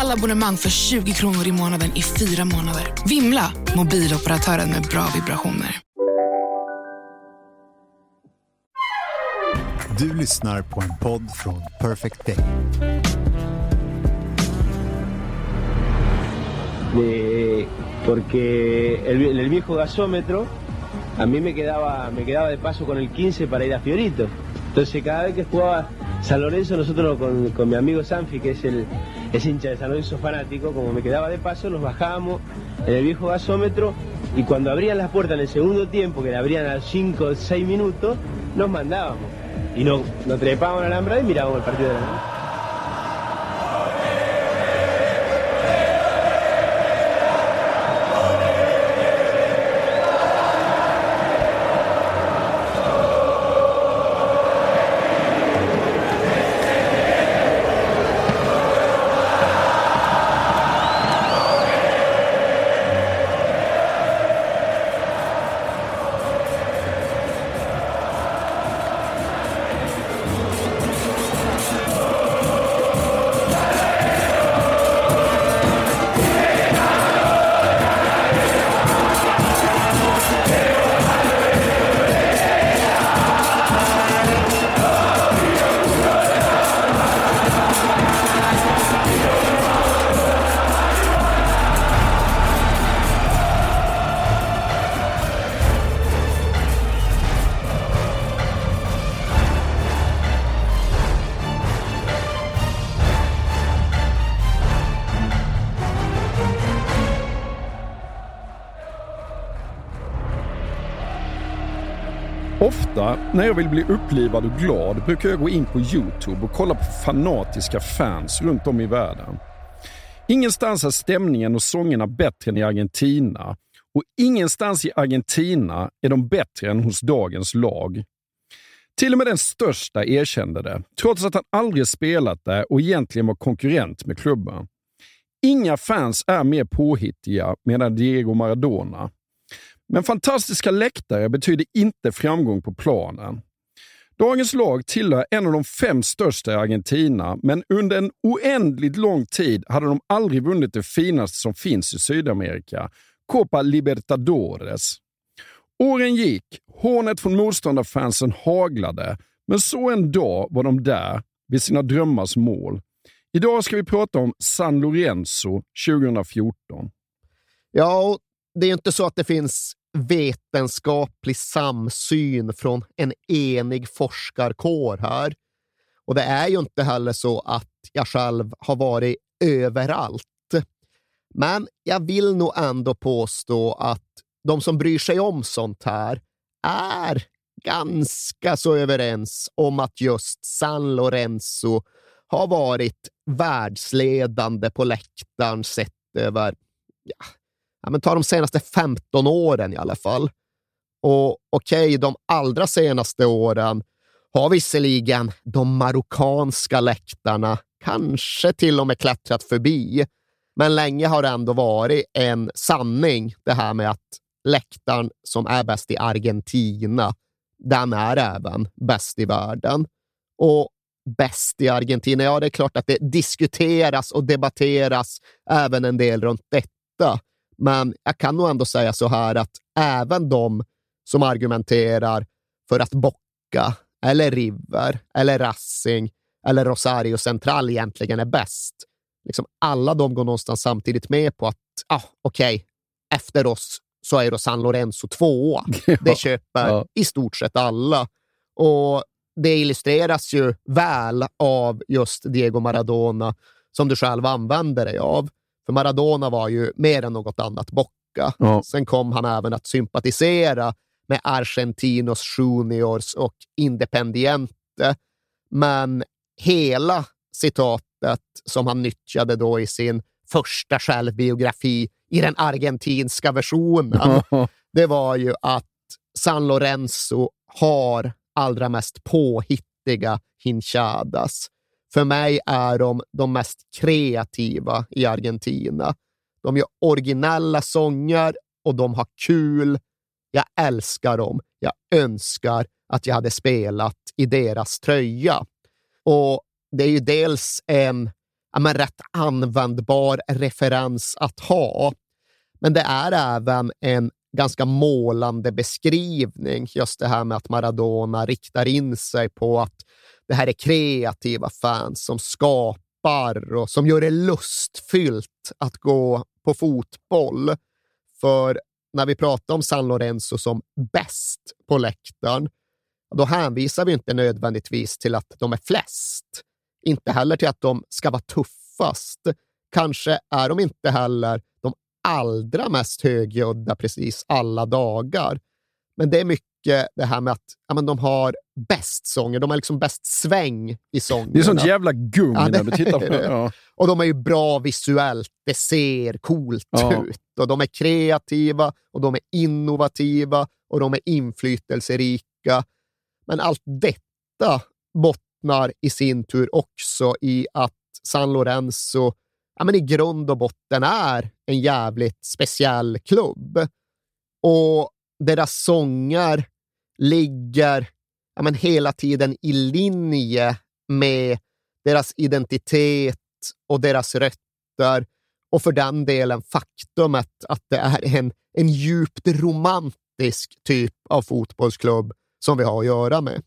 Alla abonnemang för 20 kronor i månaden i fyra månader. Vimla! Mobiloperatören med bra vibrationer. Du lyssnar på en podd från Perfect Day. de- porque el, el viejo gasómetro a mí me quedaba, me quedaba de paso con el 15 para ir a Fiorito. Entonces cada vez que jugaba San Lorenzo, nosotros con, con mi amigo Sanfi, que es el es hincha de San Lorenzo fanático, como me quedaba de paso, nos bajábamos en el viejo gasómetro y cuando abrían las puertas en el segundo tiempo, que la abrían a 5 o 6 minutos, nos mandábamos. Y no, nos trepábamos al alambrado y mirábamos el partido de la när jag vill bli upplivad och glad brukar jag gå in på Youtube och kolla på fanatiska fans runt om i världen. Ingenstans är stämningen och sångerna bättre än i Argentina och ingenstans i Argentina är de bättre än hos dagens lag. Till och med den största erkände det, trots att han aldrig spelat där och egentligen var konkurrent med klubben. Inga fans är mer påhittiga, menar Diego Maradona. Men fantastiska läktare betyder inte framgång på planen. Dagens lag tillhör en av de fem största i Argentina, men under en oändligt lång tid hade de aldrig vunnit det finaste som finns i Sydamerika, Copa Libertadores. Åren gick, hånet från motståndarfansen haglade, men så en dag var de där, vid sina drömmars mål. Idag ska vi prata om San Lorenzo 2014. Ja, och det är ju inte så att det finns vetenskaplig samsyn från en enig forskarkår här. Och det är ju inte heller så att jag själv har varit överallt. Men jag vill nog ändå påstå att de som bryr sig om sånt här är ganska så överens om att just San Lorenzo har varit världsledande på läktaren sett över ja, ja, men ta de senaste 15 åren i alla fall. Och okej, okay, de allra senaste åren har visserligen de marockanska läktarna kanske till och med klättrat förbi. Men länge har det ändå varit en sanning det här med att läktaren som är bäst i Argentina, den är även bäst i världen. Och bäst i Argentina, ja det är klart att det diskuteras och debatteras även en del runt detta. Men jag kan nog ändå säga så här att även de som argumenterar för att Bocca, eller River, eller Racing eller Rosario Central egentligen är bäst, liksom alla de går någonstans samtidigt med på att ah, okej, okay, efter oss så är då San Lorenzo tvåa. Ja, Det köper ja. i stort sett alla. Och det illustreras ju väl av just Diego Maradona, som du själv använder dig av. För Maradona var ju mer än något annat Bocca. Ja. Sen kom han även att sympatisera med Argentinos Juniors och Independiente. Men hela citatet som han nyttjade då i sin första självbiografi i den argentinska versionen. Det var ju att San Lorenzo har allra mest påhittiga hinchadas. För mig är de de mest kreativa i Argentina. De gör originella sånger och de har kul. Jag älskar dem. Jag önskar att jag hade spelat i deras tröja. Och det är ju dels en ja, men rätt användbar referens att ha, men det är även en ganska målande beskrivning. Just det här med att Maradona riktar in sig på att det här är kreativa fans som skapar och som gör det lustfyllt att gå på fotboll. För när vi pratar om San Lorenzo som bäst på läktaren, då hänvisar vi inte nödvändigtvis till att de är flest. Inte heller till att de ska vara tuffast. Kanske är de inte heller de allra mest högljudda precis alla dagar. Men det är mycket det här med att ja, men de har bäst sånger. De har liksom bäst sväng i sångerna. Det är sånt jävla gung Ja, när du tittar på det. Ja. Och de är ju bra visuellt. Det ser coolt Ja. ut. Och de är kreativa och de är innovativa och de är inflytelserika. Men allt detta bottnar i sin tur också i att San Lorenzo ja, men i grund och botten är en jävligt speciell klubb. Och deras sånger ligger ja, men hela tiden i linje med deras identitet och deras rötter och för den delen faktumet att det är en, en djupt romantisk typ av fotbollsklubb som vi har att göra med.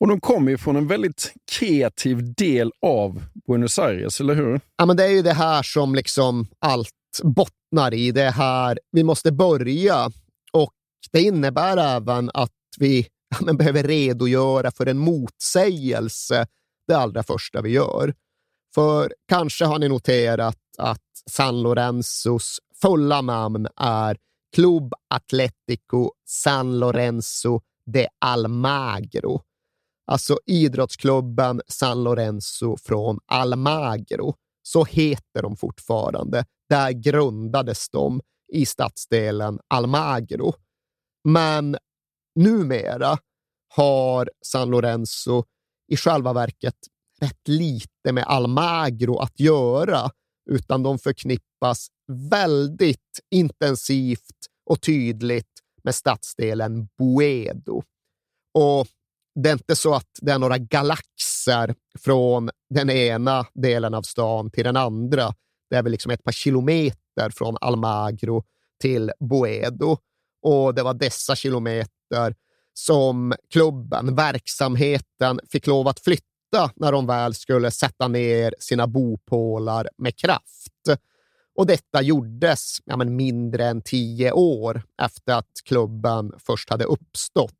Och de kommer ju från en väldigt kreativ del av Buenos Aires, eller hur? Ja, men det är ju det här som liksom allt bottnar i. Det är här vi måste börja och det innebär även att vi ja, men behöver redogöra för en motsägelse det allra första vi gör. För kanske har ni noterat att San Lorenzos fulla namn är Club Atlético San Lorenzo de Almagro. Alltså idrottsklubben San Lorenzo från Almagro. Så heter de fortfarande. Där grundades de i stadsdelen Almagro. Men numera har San Lorenzo i själva verket rätt lite med Almagro att göra, utan de förknippas väldigt intensivt och tydligt med stadsdelen Boedo. Och det är inte så att det är några galaxer från den ena delen av stan till den andra. Det är väl liksom ett par kilometer från Almagro till Boedo. Och det var dessa kilometer som klubben, verksamheten, fick lov att flytta när de väl skulle sätta ner sina bopålar med kraft. Och detta gjordes ja, men mindre än tio år efter att klubben först hade uppstått.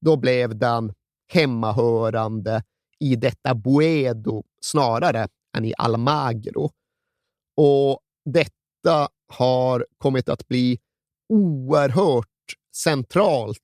Då blev den hemmahörande i detta Buedo snarare än i Almagro. Och detta har kommit att bli oerhört centralt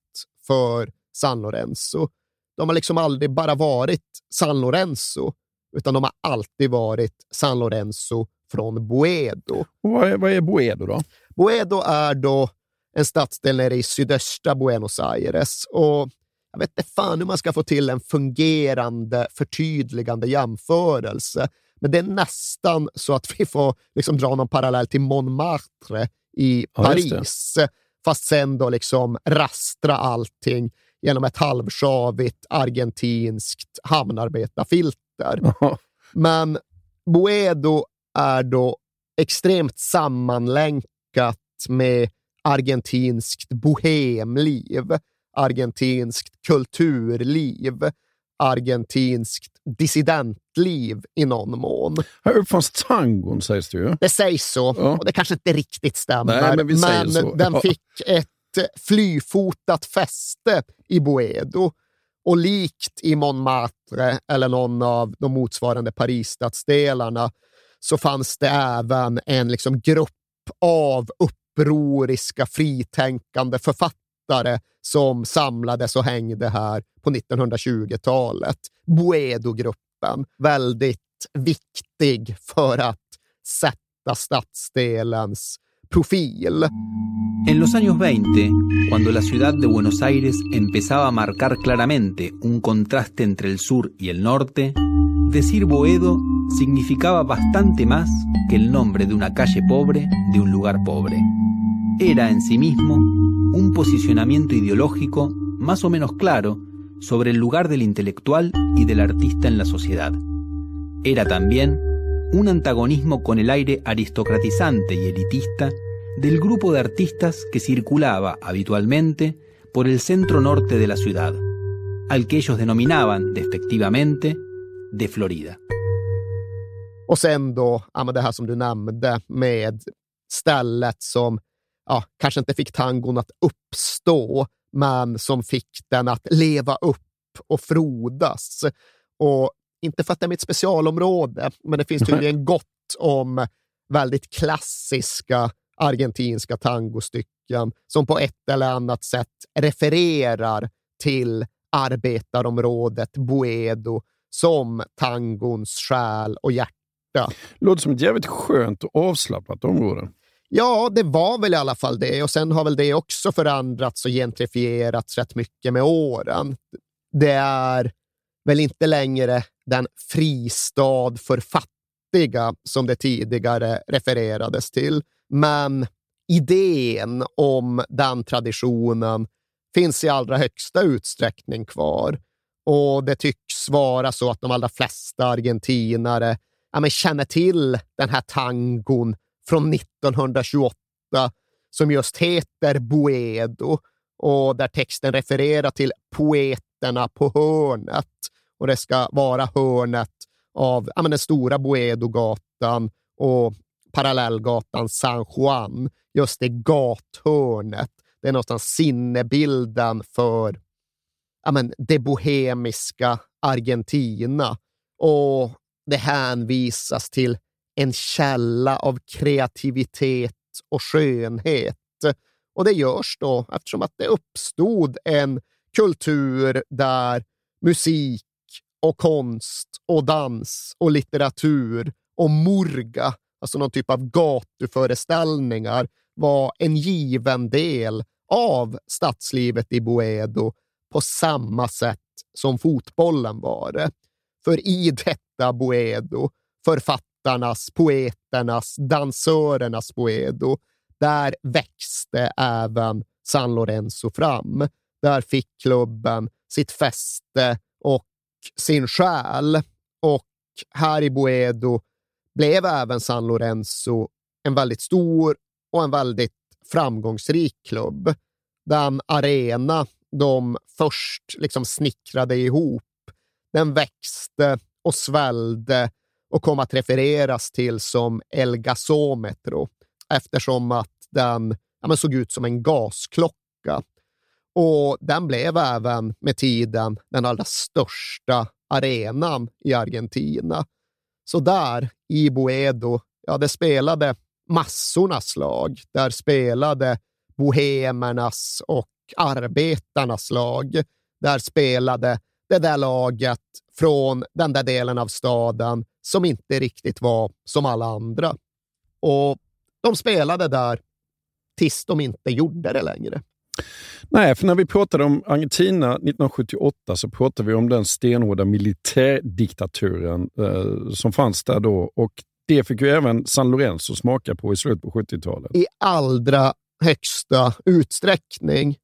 för San Lorenzo. De har liksom aldrig bara varit San Lorenzo, utan de har alltid varit San Lorenzo från Boedo. Och vad, är, vad är Boedo då? Boedo är då en stadsdel nere i sydöstra Buenos Aires och jag vet inte fan hur man ska få till en fungerande, förtydligande jämförelse. Men det är nästan så att vi får liksom dra någon parallell till Montmartre i Ja. Paris. Fast sen då liksom rastra allting genom ett halvsjavigt argentinskt hamnarbetarfilter. Men Boedo är då extremt sammanlänkat med argentinskt bohemliv, argentinskt kulturliv, argentinskt dissidentliv i någon mån. Här uppfanns tangon sägs det ju. Det sägs så, Ja. och det kanske inte riktigt stämmer, Nej, men så. den Ja. fick ett flyfotat fäste i Boedo. Och likt i Montmartre eller någon av de motsvarande Parisstadsdelarna så fanns det även en liksom grupp av upproriska fritänkande författare som samlades och hängde här på 1920-talet. Boedo-gruppen, väldigt viktig för att sätta stadsdelens profil. En los años 20, cuando la ciudad de Buenos Aires empezaba a marcar claramente un contraste entre el sur y el norte, decir Boedo significaba bastante más que el nombre de una calle pobre de un lugar pobre. Era en sí mismo un posicionamiento ideológico más o menos claro sobre el lugar del intelectual y del artista en la sociedad. Era también un antagonismo con el aire aristocratizante y elitista del grupo de artistas que circulaba habitualmente por el centro norte de la ciudad, al que ellos denominaban despectivamente de Florida. Och sen då, det som du nämnde med stället som ja, kanske inte fick tangon att uppstå, men som fick den att leva upp och frodas. Och inte för att det är mitt specialområde, men det finns tydligen gott om väldigt klassiska argentinska tangostycken som på ett eller annat sätt refererar till arbetarområdet Boedo som tangons själ och hjärta. Låter som ett jävligt skönt och avslappnat område. Ja, det var väl i alla fall det och sen har väl det också förändrats och gentrifierats rätt mycket med åren. Det är väl inte längre den fristad för fattiga som det tidigare refererades till, men idén om den traditionen finns i allra högsta utsträckning kvar. Och det tycks vara så att de allra flesta argentinare ja, men känner till den här tangon från 1928 som just heter Boedo och där texten refererar till poeterna på hörnet. Och det ska vara hörnet av ja, men den stora Boedogatan och parallellgatan San Juan, just det gathörnet. Det är någonstans sinnebilden för ja, men, det bohemiska Argentina. Och det hänvisas till en källa av kreativitet och skönhet. Och det görs då eftersom att det uppstod en kultur där musik och konst och dans och litteratur och murga, alltså någon typ av gatuföreställningar, var en given del av stadslivet i Boedo på samma sätt som fotbollen var det. För i detta Boedo, författarnas, poeternas, dansörernas Boedo, där växte även San Lorenzo fram. Där fick klubben sitt fäste och sin själ. Och här i Boedo blev även San Lorenzo en väldigt stor och en väldigt framgångsrik klubb. Den arena de först liksom snickrade ihop, den växte och svällde och kom att refereras till som El Gasometro eftersom att den ja, såg ut som en gasklocka. Och den blev även med tiden den allra största arenan i Argentina. Så där i Boedo, ja, det spelade massornas lag. Där spelade bohemernas och arbetarnas lag. Där spelade det där laget från den där delen av staden som inte riktigt var som alla andra. Och de spelade där tills de inte gjorde det längre. Nej, för när vi pratade om Argentina 1978 så pratade vi om den stenhårda militärdiktaturen eh, som fanns där då. Och det fick ju även San Lorenzo smaka på i slutet på 70-talet. I allra högsta utsträckning.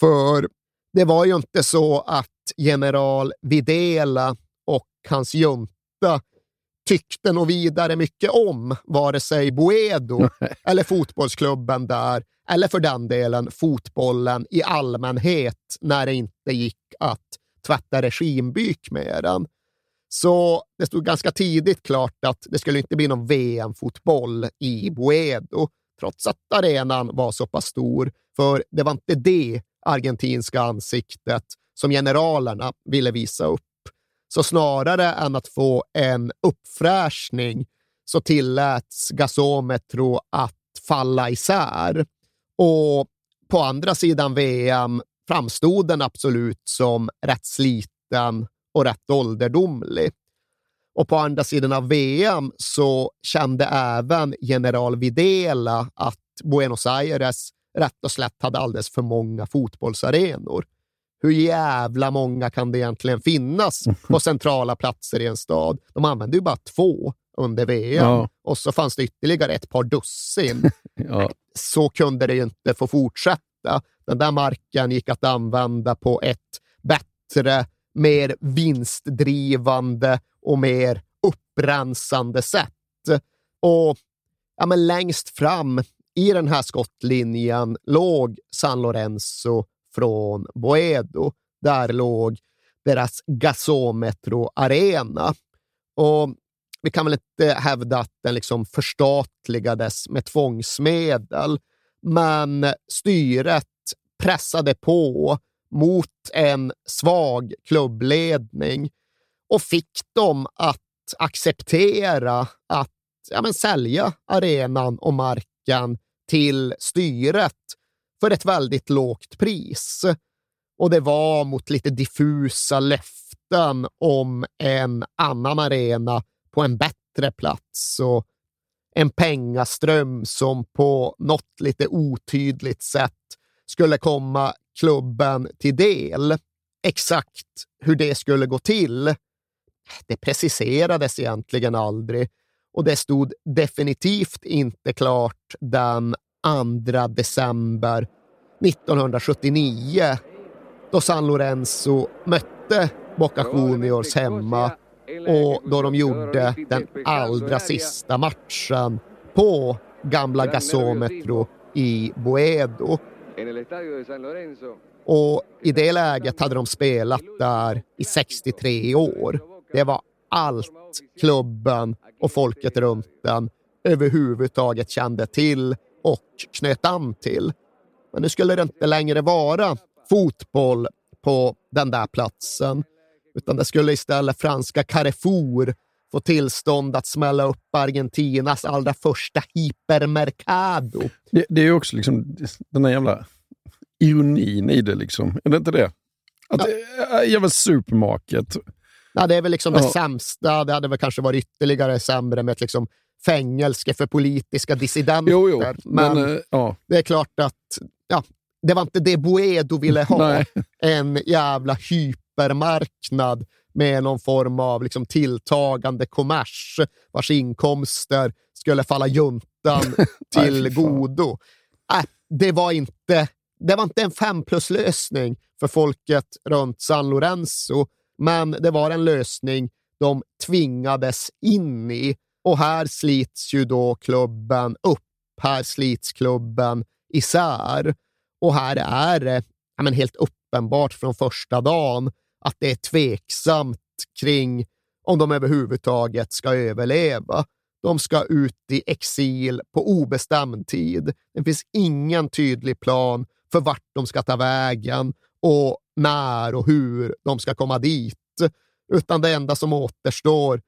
För det var ju inte så att general Videla och hans junta tyckte nog vidare mycket om vare sig Boedo eller fotbollsklubben där, eller för den delen fotbollen i allmänhet när det inte gick att tvätta regimbyk med den. Så det stod ganska tidigt klart att det skulle inte bli någon VM-fotboll i Boedo, trots att arenan var så pass stor. För det var inte det argentinska ansiktet som generalerna ville visa upp. Så snarare än att få en uppfräschning så tilläts gasometro att falla isär. Och på andra sidan VM framstod den absolut som rätt sliten och rätt ålderdomlig. Och på andra sidan av VM så kände även general Videla att Buenos Aires rätt och slätt hade alldeles för många fotbollsarenor. Hur jävla många kan det egentligen finnas på centrala platser i en stad? De använde ju bara två under VM Ja. och så fanns det ytterligare ett par dussin. Ja. Så kunde det ju inte få fortsätta. Den där marken gick att använda på ett bättre, mer vinstdrivande och mer upprensande sätt. Och ja, men längst fram i den här skottlinjen låg San Lorenzo från Boedo. Där låg deras Gasometro Arena. Och vi kan väl inte hävda att den liksom förstatligades med tvångsmedel, men styret pressade på mot en svag klubbledning och fick dem att acceptera att ja, men sälja arenan och marken till styret för ett väldigt lågt pris. Och det var mot lite diffusa löften om en annan arena på en bättre plats och en pengaström som på något lite otydligt sätt skulle komma klubben till del. Exakt hur det skulle gå till, det preciserades egentligen aldrig och det stod definitivt inte klart den 2 december 1979 då San Lorenzo mötte Boca Juniors hemma och då de gjorde den allra sista matchen på gamla Gasometro i Boedo. Och i det läget hade de spelat där i 63 år. Det var allt klubben och folket runt den överhuvudtaget kände till och knöt an till. Men nu skulle det inte längre vara fotboll på den där platsen, utan det skulle istället franska Carrefour få tillstånd att smälla upp Argentinas allra första hypermercado. Det, det är också liksom den här jävla ironin i det. Liksom. Är det inte det? Att ja. jävla supermarket. Ja, det är väl liksom det Ja. sämsta. Det hade väl kanske varit ytterligare sämre med ett liksom fängelse för politiska dissidenter. Jo, jo. Men, Men, eh, ja. det är klart att ja, det var inte det Boedo ville ha. Nej. En jävla hypermarknad med någon form av liksom tilltagande kommers vars inkomster skulle falla juntan till Nej, godo. Äh, det, var inte, det var inte en fem plus-lösning för folket runt San Lorenzo, men det var en lösning de tvingades in i. Och här slits ju då klubben upp. Här slits klubben isär. Och här är det ja, men helt uppenbart från första dagen att det är tveksamt kring om de överhuvudtaget ska överleva. De ska ut i exil på obestämd tid. Det finns ingen tydlig plan för vart de ska ta vägen och när och hur de ska komma dit. Utan det enda som återstår,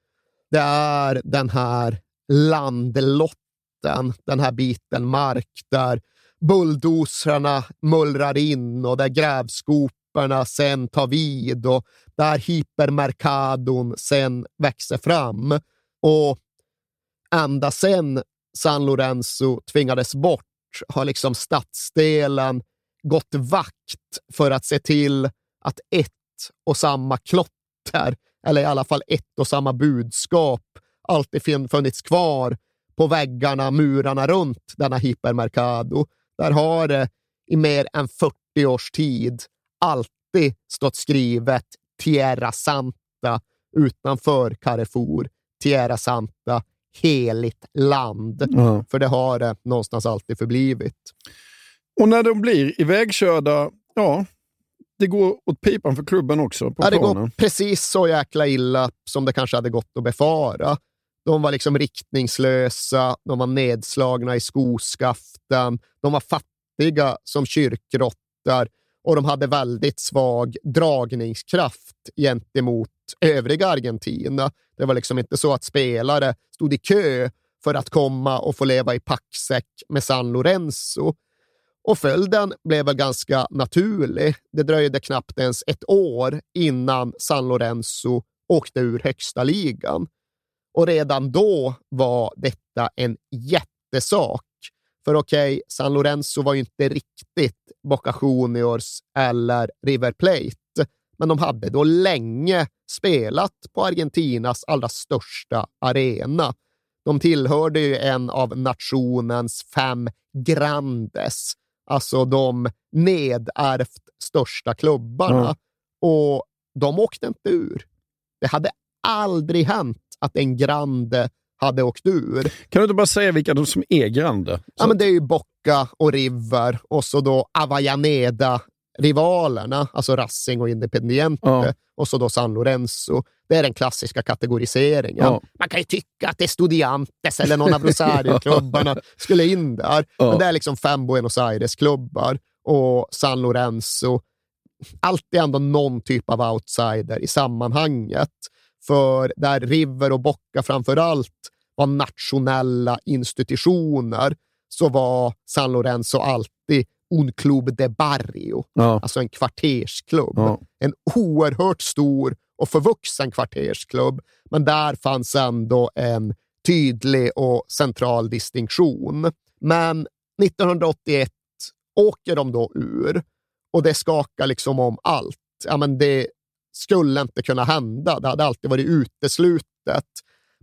det är den här landlotten, den här biten mark där bulldozrarna mullrar in och där grävskoporna sen tar vid och där hypermercadon sen växer fram. Och ända sen San Lorenzo tvingades bort har liksom stadsdelen gått vakt för att se till att ett och samma klotter, eller i alla fall ett och samma budskap, alltid funnits kvar på väggarna, murarna runt denna hypermercado. Där har det i mer än 40 års tid alltid stått skrivet Tierra Santa utanför Carrefour. Tierra Santa, heligt land. Ja. För det har det någonstans alltid förblivit. Och när de blir ivägkörda, ja, det går åt pipan för klubben också på Ja, det planen. går precis så jäkla illa som det kanske hade gått att befara. De var liksom riktningslösa, de var nedslagna i skoskaften, de var fattiga som kyrkråttar och de hade väldigt svag dragningskraft gentemot övriga Argentina. Det var liksom inte så att spelare stod i kö för att komma och få leva i packsäck med San Lorenzo. Och följden blev väl ganska naturlig. Det dröjde knappt ens ett år innan San Lorenzo åkte ur högsta ligan. Och redan då var detta en jättesak. För okej, okay, San Lorenzo var ju inte riktigt Boca Juniors eller River Plate, men de hade då länge spelat på Argentinas allra största arena. De tillhörde ju en av nationens fem grandes, alltså de nedärvt största klubbarna. Mm. Och de åkte inte ur. Det hade aldrig hänt att en grande hade åkt ur. Kan du inte bara säga vilka de som är grande? Ja, men det är ju Bocca och River och så då Avellaneda rivalerna, alltså Racing och Independiente, ja. och så då San Lorenzo. Det är den klassiska kategoriseringen. Ja. Man kan ju tycka att Estudiantes eller någon av Rosario-klubbarna skulle in där, ja. men det är liksom fem Buenos Aires-klubbar och San Lorenzo. Alltid ändå någon typ av outsider i sammanhanget. För där River och Bocca framför allt var nationella institutioner så var San Lorenzo alltid un club de barrio, ja. alltså en kvartersklubb. Ja. En oerhört stor och förvuxen kvartersklubb, men där fanns ändå en tydlig och central distinktion. Men 1981 åker de då ur och det skakar liksom om allt. Ja, men det skulle inte kunna hända. Det hade alltid varit uteslutet.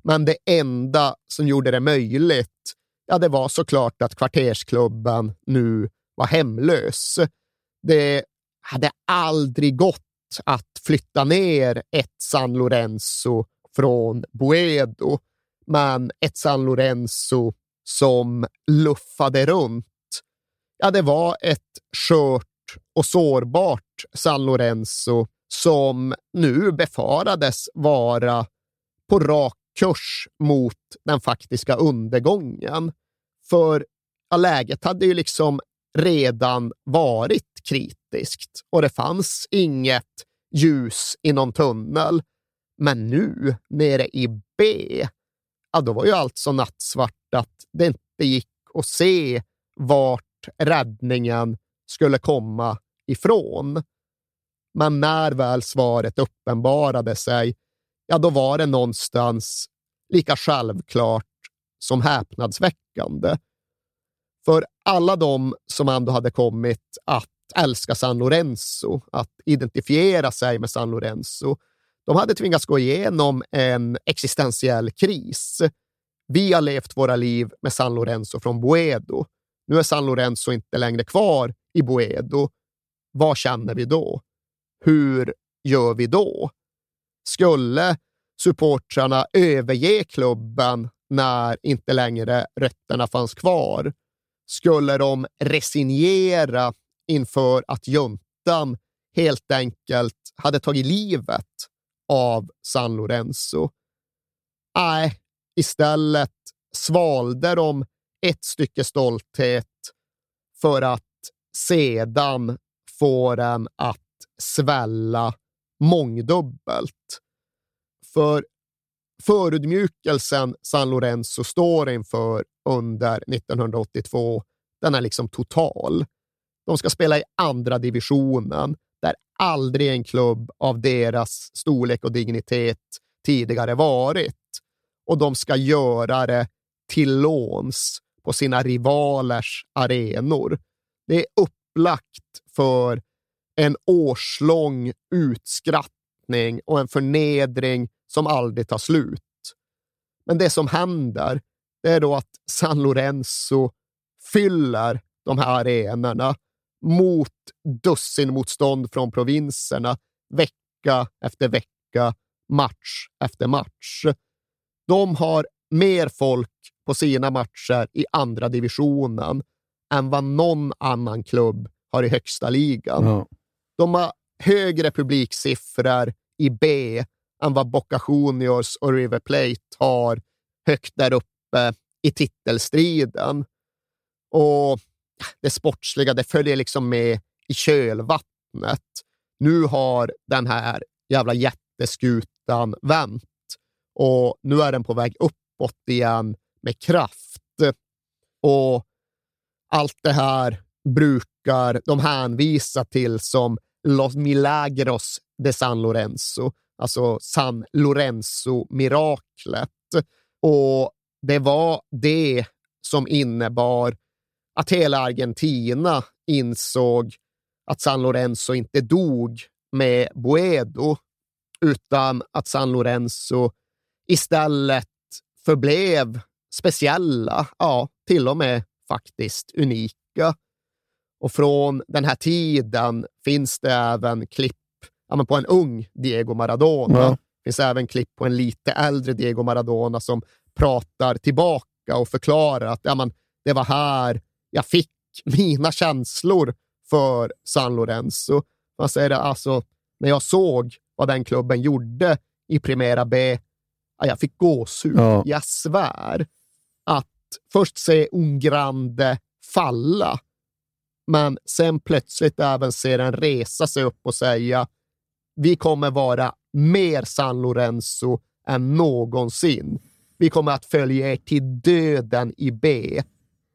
Men det enda som gjorde det möjligt, ja, det var såklart att kvartersklubben nu var hemlös. Det hade aldrig gått att flytta ner ett San Lorenzo från Boedo, men ett San Lorenzo som luffade runt. Ja, det var ett skört och sårbart San Lorenzo som nu befarades vara på rak kurs mot den faktiska undergången. För ja, läget hade ju liksom redan varit kritiskt och det fanns inget ljus i någon tunnel. Men nu, nere i B, ja, då var ju allt så nattsvart att det inte gick att se vart räddningen skulle komma ifrån. Men när väl svaret uppenbarade sig, ja, då var det någonstans lika självklart som häpnadsväckande. För alla de som ändå hade kommit att älska San Lorenzo, att identifiera sig med San Lorenzo, de hade tvingats gå igenom en existentiell kris. Vi har levt våra liv med San Lorenzo från Boedo. Nu är San Lorenzo inte längre kvar i Boedo. Vad känner vi då? Hur gör vi då? Skulle supportrarna överge klubben när inte längre rötterna fanns kvar? Skulle de resignera inför att juntan helt enkelt hade tagit livet av San Lorenzo. Nej, istället svalde de ett stycke stolthet för att sedan få den att svälla mångdubbelt. För förödmjukelsen San Lorenzo står inför under 1982, den är liksom total. De ska spela i andra divisionen, där aldrig en klubb av deras storlek och dignitet tidigare varit. Och de ska göra det till låns på sina rivalers arenor. Det är upplagt för en årslång utskrattning och en förnedring aldrig tar slut. Men det som händer det är då att San Lorenzo fyller de här arenorna mot dussinmotstånd från provinserna vecka efter vecka, match efter match. De har mer folk på sina matcher i andra divisionen än vad någon annan klubb har i högsta ligan. Ja. De har högre publiksiffror i B än vad Boca Juniors och River Plate har högt där uppe i titelstriden. Och det sportsliga, det följer liksom med i kölvattnet. Nu har den här jävla jätteskutan vänt och nu är den på väg uppåt igen med kraft. Och allt det här brukar de hänvisa till som Los Milagros de San Lorenzo, alltså San Lorenzo-miraklet. Och det var det som innebar att hela Argentina insåg att San Lorenzo inte dog med Boedo, utan att San Lorenzo istället förblev speciella, ja, till och med faktiskt unika. Och från den här tiden finns det även klipp ja, på en ung Diego Maradona. Ja. Det finns även klipp på en lite äldre Diego Maradona som pratar tillbaka och förklarar att ja, men, det var här jag fick mina känslor för San Lorenzo. Man säger det, alltså, när jag såg vad den klubben gjorde i Primera B, ja, jag fick gåshud. Ja. Jag svär att först se Un Grande falla, men sen plötsligt även se den resa sig upp och säga vi kommer vara mer San Lorenzo än någonsin. Vi kommer att följa er till döden i B.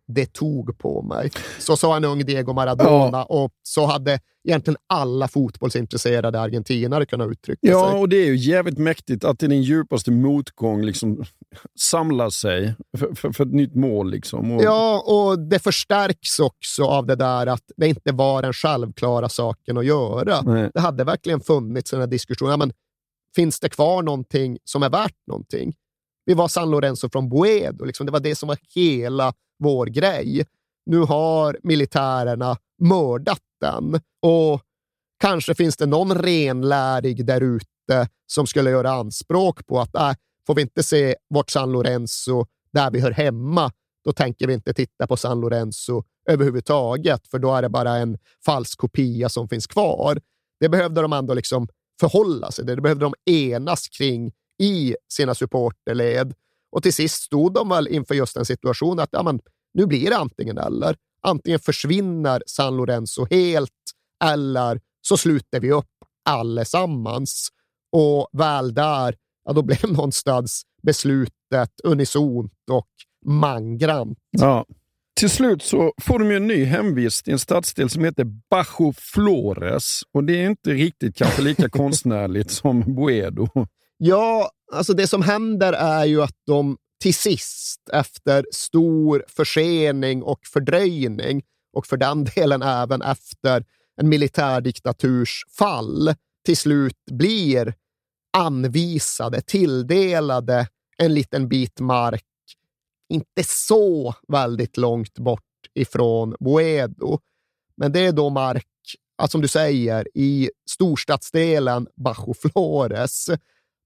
Det tog på mig. Så sa en ung Diego Maradona och så hade egentligen alla fotbollsintresserade argentinare kunnat uttrycka Ja, sig. och det är ju jävligt mäktigt att i din djupaste motgång liksom samla sig för, för, för ett nytt mål. Liksom. Och, Ja, och det förstärks också av det där att det inte var den självklara saken att göra. Nej. Det hade verkligen funnits en diskussion. Ja, men, finns det kvar någonting som är värt någonting? Vi var San Lorenzo från Boedo. Liksom. Det var det som var hela vår grej. Nu har militärerna mördat den och kanske finns det någon renlärig där ute som skulle göra anspråk på att äh, får vi inte se vårt San Lorenzo där vi hör hemma, då tänker vi inte titta på San Lorenzo överhuvudtaget, för då är det bara en falsk kopia som finns kvar. Det behövde de ändå liksom förhålla sig till. Det behövde de enas kring i sina supporterled. Och till sist stod de väl inför just en situation att ja, men, nu blir det antingen eller. Antingen försvinner San Lorenzo helt eller så sluter vi upp allesammans. Och väl där, ja, då blev någonstans beslutet unisont och mangrant. Ja. Till slut så får de en ny hemvist i en stadsdel som heter Bajo Flores. Och det är inte riktigt kanske lika konstnärligt som Boedo. Ja, alltså det som händer är ju att de till sist, efter stor försening och fördröjning, och för den delen även efter en militärdiktaturs fall, till slut blir anvisade, tilldelade en liten bit mark, inte så väldigt långt bort ifrån Boedo. Men det är då mark, alltså som du säger, i storstadsdelen Bajo Flores.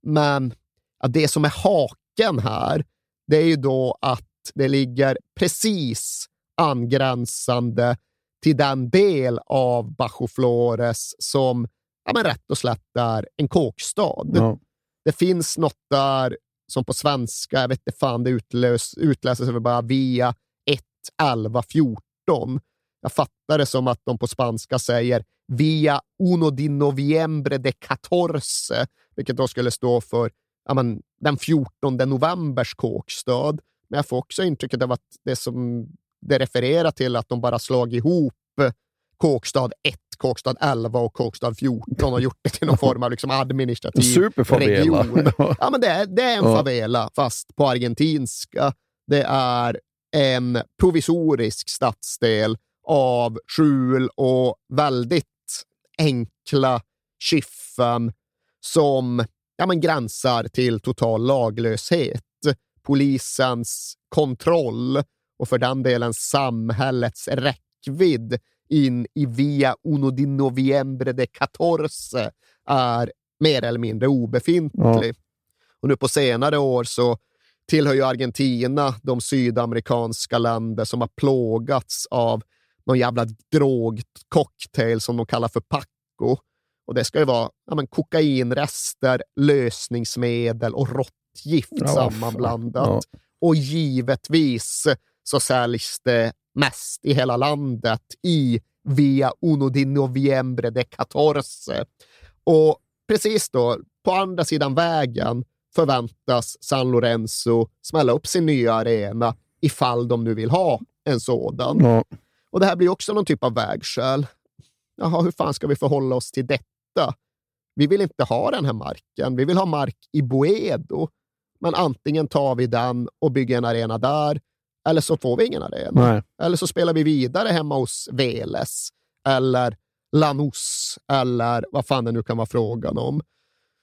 Men ja, det som är haken här, det är ju då att det ligger precis angränsande till den del av Bajo Flores som ja, men rätt och slätt är en kåkstad. Ja. Det finns något där som på svenska, jag vet inte fan, det utlös, utläses över bara via 1, 11, 14. Jag fattar det som att de på spanska säger via uno di noviembre de catorce, vilket då skulle stå för ja, men, den 14 novembers kåkstad. Men jag får också intrycket av att det som det refererar till att de bara slagit ihop kåkstad 1, kåkstad 11 och kåkstad 14 och gjort det till någon form av liksom administrativ region. Ja, men det, är, det är en Ja. favela, fast på argentinska. Det är en provisorisk stadsdel av skjul och väldigt enkla skiffen som ja, men gränsar till total laglöshet. Polisens kontroll och för den delen samhällets räckvidd in i via uno di noviembre de catorce är mer eller mindre obefintlig. Och nu på senare år så tillhör ju Argentina de sydamerikanska länder som har plågats av någon jävla drogcocktail som de kallar för Paco. Och det ska ju vara ja, men, kokainrester, lösningsmedel och råttgift Ja, sammanblandat. fan. Och givetvis så säljs det mest i hela landet i Via Uno di Noviembre de Catorce. Och precis då, på andra sidan vägen förväntas San Lorenzo smälla upp sin nya arena ifall de nu vill ha en sådan. Ja. Och det här blir också någon typ av vägskäl. Jaha, hur fan ska vi förhålla oss till detta? Vi vill inte ha den här marken. Vi vill ha mark i Boedo. men antingen tar vi den och bygger en arena där, eller så får vi ingen arena. Nej. Eller så spelar vi vidare hemma hos Veles, eller Lanús, eller vad fan det nu kan vara frågan om.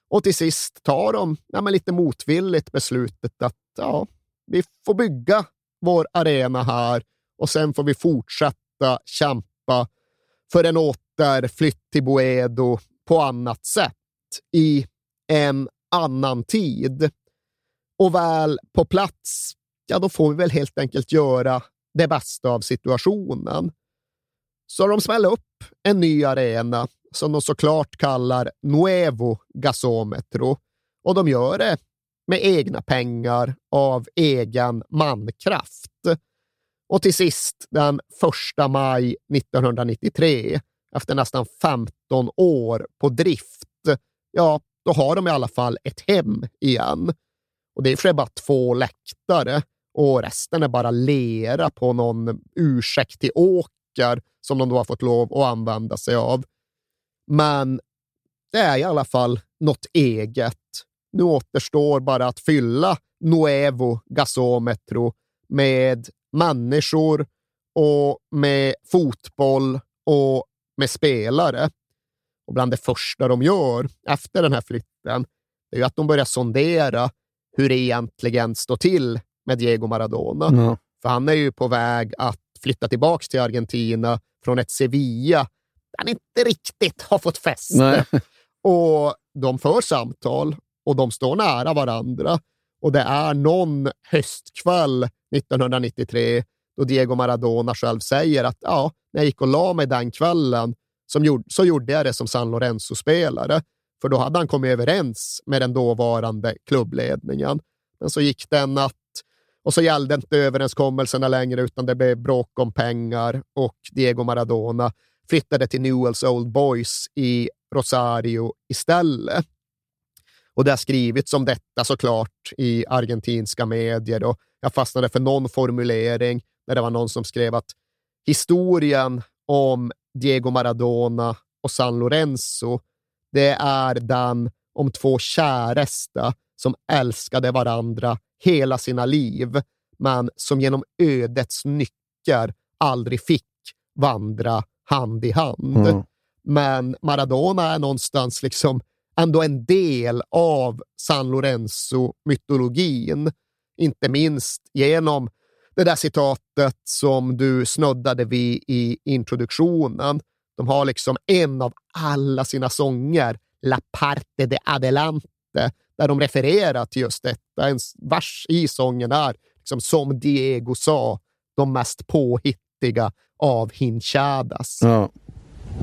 Och till sist tar de ja, lite motvilligt beslutet att ja, vi får bygga vår arena här och sen får vi fortsätta kämpa för en återflytt till Boedo på annat sätt i en annan tid. Och väl på plats, ja då får vi väl helt enkelt göra det bästa av situationen. Så de smäller upp en ny arena som de såklart kallar Nuevo Gasometro och de gör det med egna pengar av egen mankraft. Och till sist den 1 maj 1993, efter nästan 15 år på drift, ja, då har de i alla fall ett hem igen. Och det är för sig bara två läktare och resten är bara lera på någon ursäktig åker som de då har fått lov att använda sig av. Men det är i alla fall något eget. Nu återstår bara att fylla Nuevo Gasometro med människor och med fotboll och med spelare. Och bland det första de gör efter den här flytten är ju att de börjar sondera hur det egentligen står till med Diego Maradona. Ja. För han är ju på väg att flytta tillbaka till Argentina från ett Sevilla där han inte riktigt har fått fäste. Och de för samtal och de står nära varandra. Och det är någon höstkväll 1993 då Diego Maradona själv säger att ja, när jag gick och la mig den kvällen som gjorde, så gjorde jag det som San Lorenzo-spelare. För då hade han kommit överens med den dåvarande klubbledningen. Men så gick det en natt och så gällde inte överenskommelserna längre utan det blev bråk om pengar och Diego Maradona flyttade till Newells Old Boys i Rosario istället. Och det har skrivits om detta såklart i argentinska medier och jag fastnade för någon formulering där det var någon som skrev att historien om Diego Maradona och San Lorenzo, det är den om två käresta som älskade varandra hela sina liv, men som genom ödets nycker aldrig fick vandra hand i hand. Mm. Men Maradona är någonstans liksom ändå en del av San Lorenzo-mytologin. Inte minst genom det där citatet som du snuddade vid i introduktionen. De har liksom en av alla sina sånger, La parte de adelante, där de refererar till just detta. En vers i sången är, liksom, som Diego sa, de mest påhittiga av hinchadas. Ja.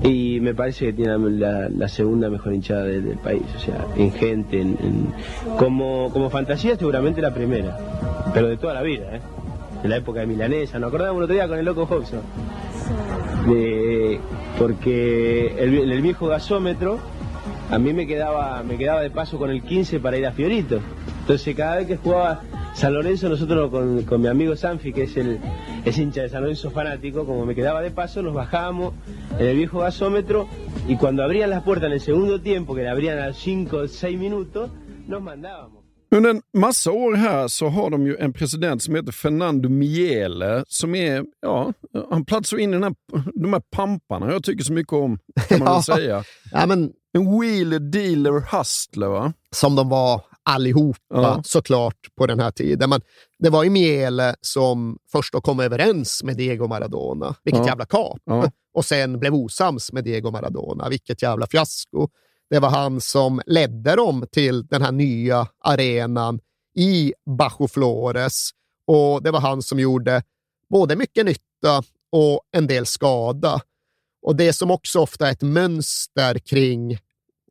Y me parece que tiene la, la segunda mejor hinchada de- del país, o sea, en gente, en, en- como, como fantasía seguramente la primera, pero de toda la vida, ¿eh? En la época de Milanesa, nos acordamos el otro día con el loco Hodgson. De- porque el, el viejo gasómetro a mí me quedaba, me quedaba de paso con el 15 para ir a Fiorito. Entonces cada vez que jugaba San Lorenzo, nosotros con, con mi amigo Sanfi, que es el es hincha de San Lorenzo fanático, como me quedaba de paso, nos bajábamos en el viejo gasómetro y cuando abrían las puertas en el segundo tiempo, que la abrían a 5 o 6 minutos, nos mandábamos. Under en massa år här så har de ju en president som heter Fernando Miele som är, ja, han platsar in i den här, de här pamparna jag tycker så mycket om, kan man väl Ja. säga. Ja, men En wheeler, dealer, hustler va? som de var allihopa Ja. såklart på den här tiden. Men det var ju Miele som först då kom överens med Diego Maradona. Vilket Ja. jävla kap! Ja. Och sen blev osams med Diego Maradona. Vilket jävla fiasko. Det var han som ledde dem till den här nya arenan i Bajo Flores. Och det var han som gjorde både mycket nytta och en del skada. Och det som också ofta är ett mönster kring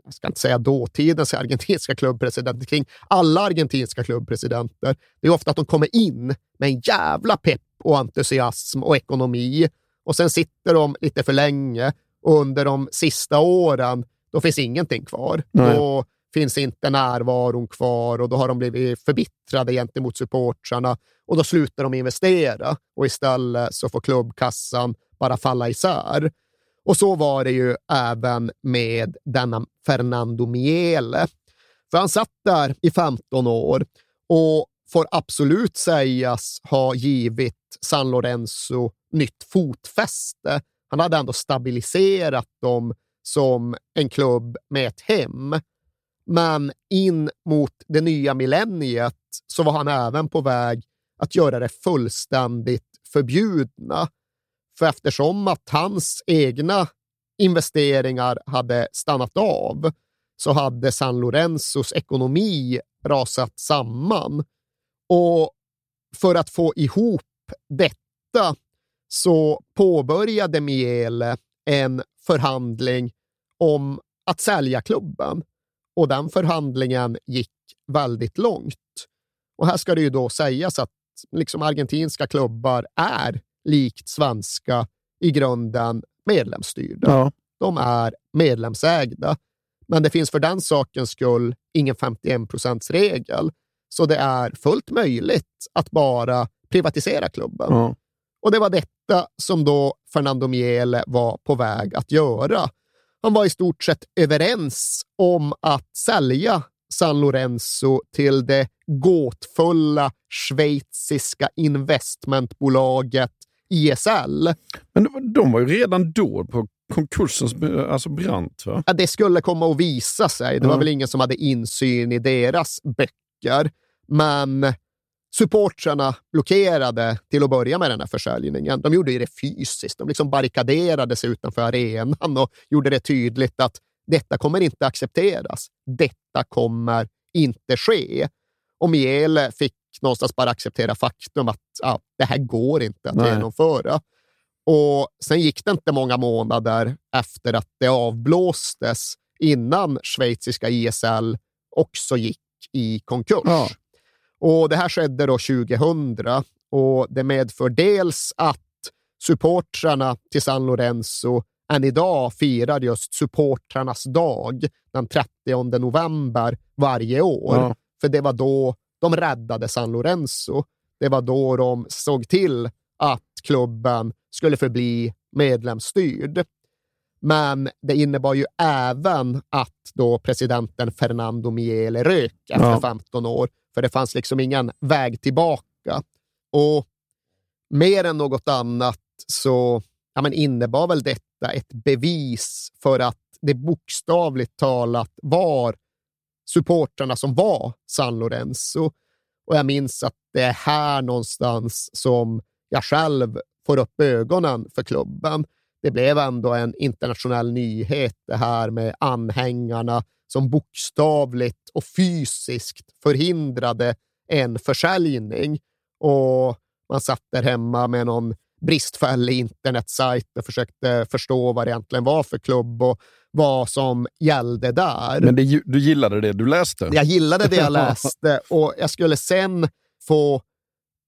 jag ska inte säga dåtidens argentinska klubbpresidenter, kring alla argentinska klubbpresidenter, det är ofta att de kommer in med en jävla pepp och entusiasm och ekonomi och sen sitter de lite för länge och under de sista åren, då finns ingenting kvar. Nej. Då finns inte närvaron kvar och då har de blivit förbittrade gentemot supportrarna och då slutar de investera och istället så får klubbkassan bara falla isär. Och så var det ju även med denna Fernando Miele. För han satt där i 15 år och får absolut sägas ha givit San Lorenzo nytt fotfäste. Han hade ändå stabiliserat dem som en klubb med ett hem. Men in mot det nya millenniet så var han även på väg att göra det fullständigt förbjudna. För eftersom att hans egna investeringar hade stannat av så hade San Lorenzos ekonomi rasat samman. Och för att få ihop detta så påbörjade Miele en förhandling om att sälja klubben. Och den förhandlingen gick väldigt långt. Och här ska det ju då sägas att liksom argentinska klubbar är likt svenska i grunden medlemsstyrda. Ja. De är medlemsägda. Men det finns för den sakens skull ingen 51 regel Så det är fullt möjligt att bara privatisera klubben. Ja. Och det var detta som då Fernando Miele var på väg att göra. Han var i stort sett överens om att sälja San Lorenzo till det gåtfulla schweiziska investmentbolaget ISL. Men de var ju redan då på konkursens alltså brant. Va? Ja, det skulle komma att visa sig. Det var väl ingen som hade insyn i deras böcker. Men supportrarna blockerade till att börja med den här försäljningen. De gjorde det fysiskt. De liksom barrikaderade sig utanför arenan och gjorde det tydligt att detta kommer inte accepteras. Detta kommer inte ske. Och Miele fick någonstans bara acceptera faktum att ja, det här går inte att Nej. genomföra. Och sen gick det inte många månader efter att det avblåstes innan schweiziska ISL också gick i konkurs. Ja. Och Det här skedde då 2000 och det medför dels att supportrarna till San Lorenzo än idag firar just supportrarnas dag den 30 november varje år. Ja. För det var då de räddade San Lorenzo. Det var då de såg till att klubben skulle förbli medlemsstyrd. Men det innebar ju även att då presidenten Fernando Miele rök efter ja. 15 år, för det fanns liksom ingen väg tillbaka. Och mer än något annat så ja, men innebar väl detta ett bevis för att det bokstavligt talat var supportrarna som var San Lorenzo. Och jag minns att det är här någonstans som jag själv får upp ögonen för klubben. Det blev ändå en internationell nyhet det här med anhängarna som bokstavligt och fysiskt förhindrade en försäljning. Och man satt där hemma med någon bristfällig internetsajt och försökte förstå vad det egentligen var för klubb och vad som gällde där. Men det, du gillade det du läste? Jag gillade det jag läste och jag skulle sen få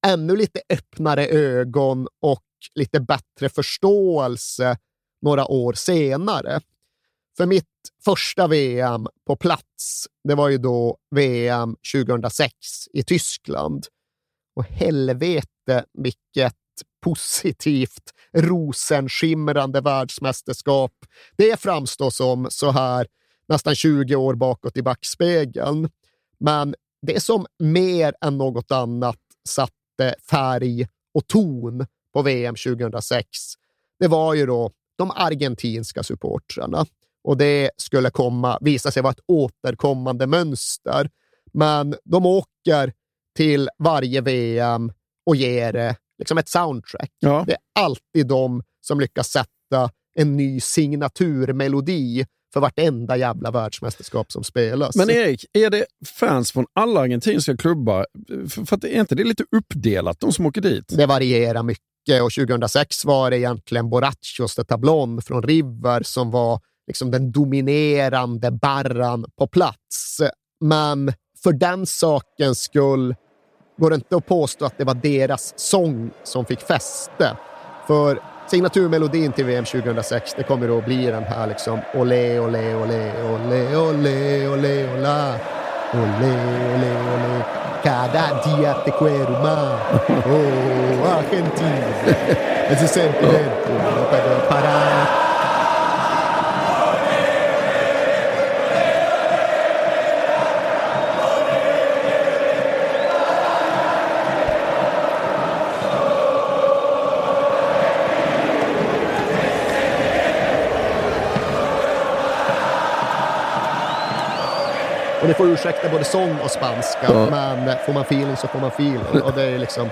ännu lite öppnare ögon och lite bättre förståelse några år senare. För mitt första VM på plats, det var ju då VM 2006 i Tyskland. Och helvete vilket positivt, rosenskimrande världsmästerskap det framstår som så här nästan 20 år bakåt i backspegeln. Men det som mer än något annat satte färg och ton på VM 2006, det var ju då de argentinska supportrarna. Och det skulle komma, visa sig vara ett återkommande mönster. Men de åker till varje VM och ger det liksom ett soundtrack. Ja. Det är alltid de som lyckas sätta en ny signaturmelodi för vartenda jävla världsmästerskap som spelas. Men Erik, är det fans från alla argentinska klubbar? För att är inte det lite uppdelat, de som åker dit? Det varierar mycket och 2006 var det egentligen Borrachos de Tablon från River som var liksom den dominerande barran på plats. Men för den sakens skull går det inte att påstå att det var deras sång som fick fäste. För signaturmelodin till VM 2006, det kommer att bli den här liksom olé, olé, olé, olé, olé, olé, olá. Olé, olé, olé. Cada dia te quiero más. Oh, Argentina. Ese sentimento. Para Och ni får ursäkta både sång och spanska, Ja. men får man feeling så får man feeling. Och det är liksom,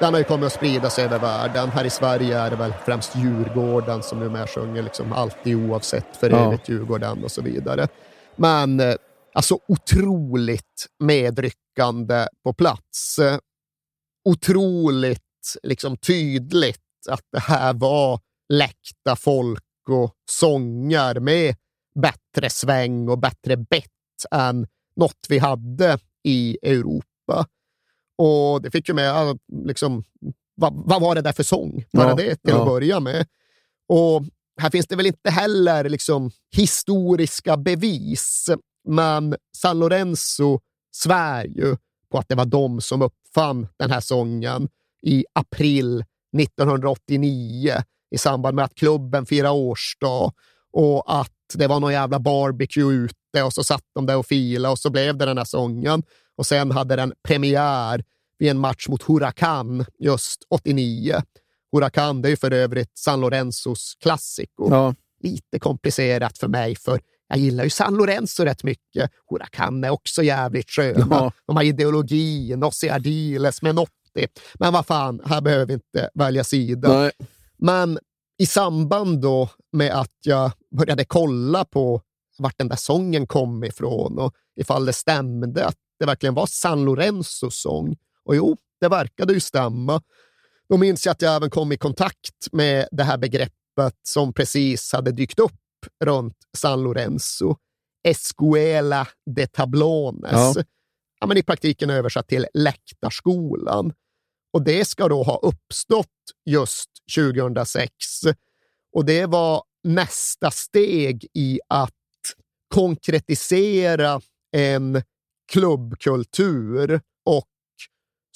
den har ju kommit att sprida sig över världen. Här i Sverige är det väl främst Djurgården som numera sjunger liksom alltid oavsett, för Ja. evigt Djurgården och så vidare. Men eh, alltså otroligt medryckande på plats. Otroligt liksom tydligt att det här var läckta folk och sånger med bättre sväng och bättre bett än något vi hade i Europa. Och det fick ju med, liksom, vad, vad var det där för sång? Bara Ja, det till ja. att börja med. Och här finns det väl inte heller liksom, historiska bevis, men San Lorenzo svär ju på att det var de som uppfann den här sången i april 1989 i samband med att klubben firar årsdag och att det var någon jävla barbecue ute och så satt de där och filade och så blev det den här sången. Och sen hade den premiär vid en match mot Huracan just 89. Huracan, det är ju för övrigt San Lorenzos klassiker. Ja. Lite komplicerat för mig, för jag gillar ju San Lorenzo rätt mycket. Huracan är också jävligt sköna. Ja. De har ideologi, Nossi Ardiles, Menotti. Men vad fan, här behöver vi inte välja sida. Nej. Men i samband då med att jag började kolla på vart den där sången kom ifrån och ifall det stämde att det verkligen var San Lorenzos sång. Och jo, det verkade ju stämma. Då minns jag att jag även kom i kontakt med det här begreppet som precis hade dykt upp runt San Lorenzo. Escuela de Tablones. Ja. Ja. men I praktiken översatt till läktarskolan. Och det ska då ha uppstått just 2006. Och det var nästa steg i att konkretisera en klubbkultur och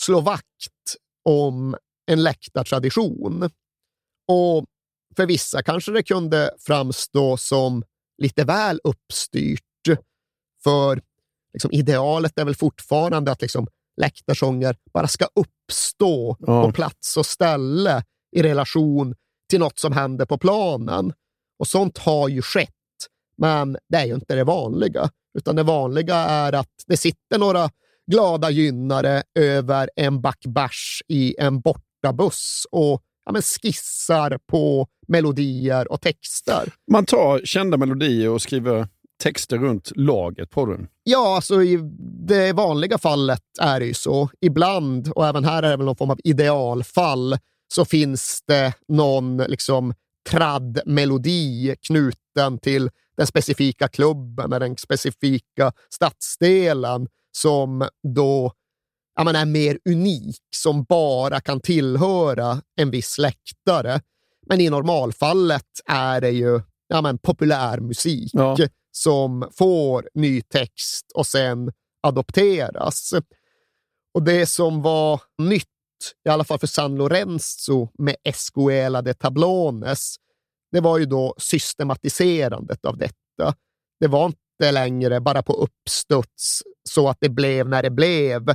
slå vakt om en läktartradition. Och för vissa kanske det kunde framstå som lite väl uppstyrt. För liksom, idealet är väl fortfarande att liksom, läktarsånger bara ska uppstå Ja. på plats och ställe i relation till något som händer på planen. Och sånt har ju skett, men det är ju inte det vanliga. Utan det vanliga är att det sitter några glada gynnare över en back bärs i en bortabuss och ja, men skissar på melodier och texter. Man tar kända melodier och skriver texter runt laget på den. Ja, alltså i det vanliga fallet är det ju så. Ibland, och även här är det väl någon form av idealfall, så finns det någon liksom tradd-melodi knuten till den specifika klubben eller den specifika stadsdelen som då ja, men är mer unik, som bara kan tillhöra en viss läktare. Men i normalfallet är det ju ja, men populärmusik Ja. som får ny text och sen adopteras. Och det som var nytt, i alla fall för San Lorenzo med Escuela de Tablones, det var ju då systematiserandet av detta. Det var inte längre bara på uppstuds så att det blev när det blev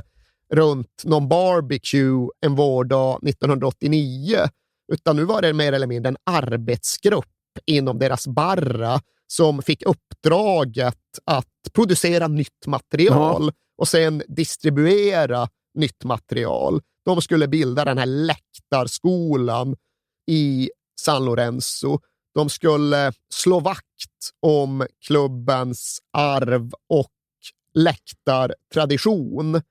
runt någon barbecue en vårdag 1989, utan nu var det mer eller mindre en arbetsgrupp inom deras barra som fick uppdraget att producera nytt material och sen distribuera nytt material. De skulle bilda den här läktarskolan i San Lorenzo. De skulle slå vakt om klubbens arv och läktartradition.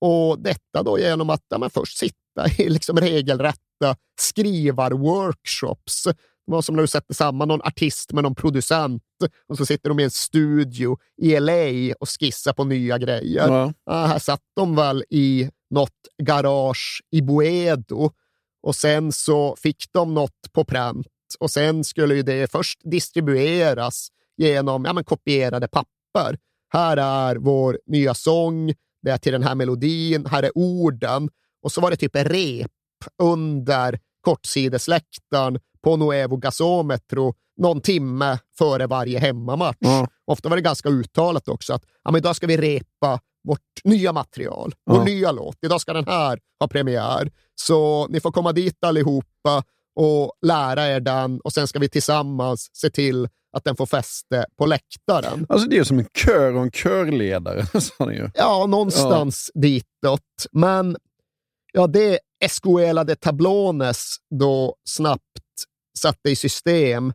Och detta då genom att ja, först sitta i liksom regelrätta skrivarworkshops. Det var som när du sätter samman någon artist med någon producent och så sitter de i en studio i LA och skissar på nya grejer. Ja. Ja, här satt de väl i något garage i Boedo och sen så fick de något på pränt och sen skulle ju det först distribueras genom ja, men kopierade papper. Här är vår nya sång, det är till den här melodin, här är orden och så var det typ rep under kortsidesläktaren på Nuevo Gasometro någon timme före varje hemmamatch. Ja. Ofta var det ganska uttalat också att ja, men idag ska vi repa vårt nya material, vår Ja. nya låt. Idag ska den här ha premiär. Så ni får komma dit allihopa och lära er den och sen ska vi tillsammans se till att den får fäste på läktaren. Alltså det är som en kör och en körledare. sa ni ju. Ja, någonstans ditåt. Men ja, det Escuela de Tablones då snabbt satte i system,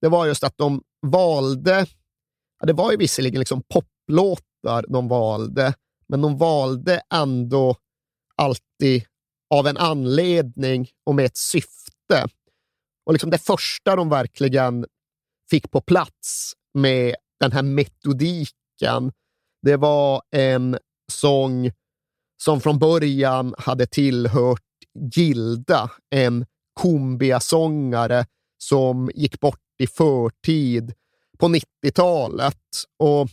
det var just att de valde, ja, det var ju visserligen liksom poplåtar de valde, men de valde ändå alltid av en anledning och med ett syfte. Och liksom det första de verkligen fick på plats med den här metodiken, det var en sång som från början hade tillhört Gilda, en kumbiasångare som gick bort i förtid på 90-talet. Och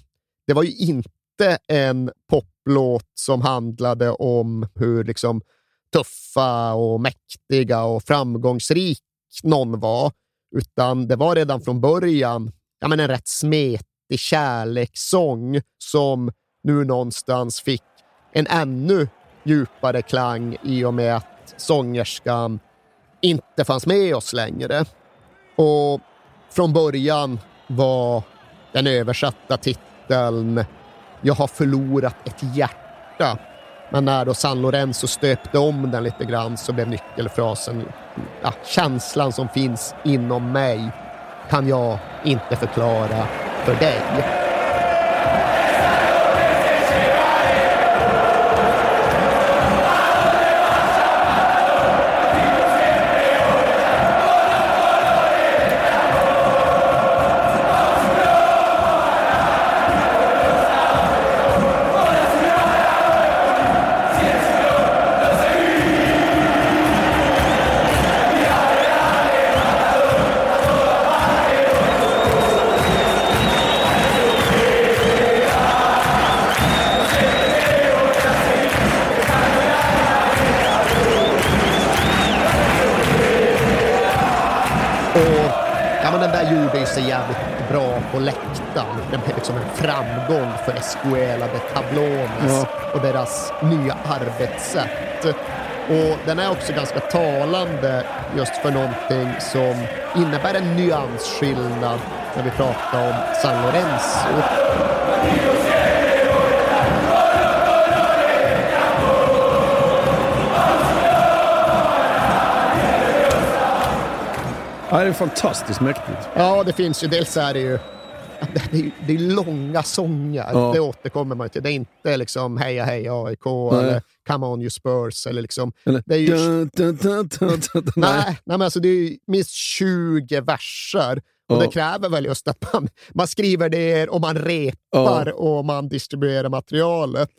det var ju inte en poplåt som handlade om hur liksom tuffa och mäktiga och framgångsrik någon var, utan det var redan från början ja, men en rätt smetig kärlekssång som nu någonstans fick en ännu djupare klang i och med att sångerskan inte fanns med oss längre. Och från början var den översatta titeln jag har förlorat ett hjärta. Men när då San Lorenzo stöpte om den lite grann så blev nyckelfrasen ja, känslan som finns inom mig kan jag inte förklara för dig. Deras nya arbetssätt. Och den är också ganska talande just för någonting som innebär en nyansskillnad när vi pratar om San Lorenzo. Ja, det är fantastiskt mäktigt. Ja, det finns ju. Dels är det ju det är, det är långa sånger. Ja. Det återkommer man till. Det är inte liksom heja heja AIK eller come on you Spurs. Eller liksom, Eller, det är ju, da, da, da, da, da, da. nej, nej, men alltså det är minst 20 verser. Och Ja. det kräver väl just att man, man skriver det och man repar och man distribuerar materialet.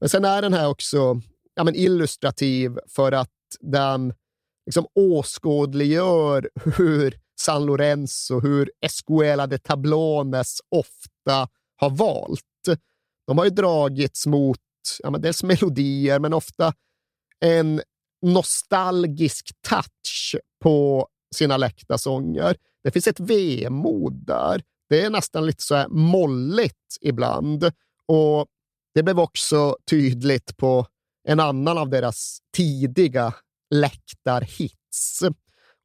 Men sen är den här också ja, men illustrativ för att den liksom åskådliggör hur San Lorenzo, hur Escuela de Tablones ofta har valt. De har ju dragits mot ja, men dels melodier, men ofta en nostalgisk touch på sina läckta sånger. Det finns ett vemod där. Det är nästan lite så här molligt ibland. Och det blev också tydligt på en annan av deras tidiga läktarhits.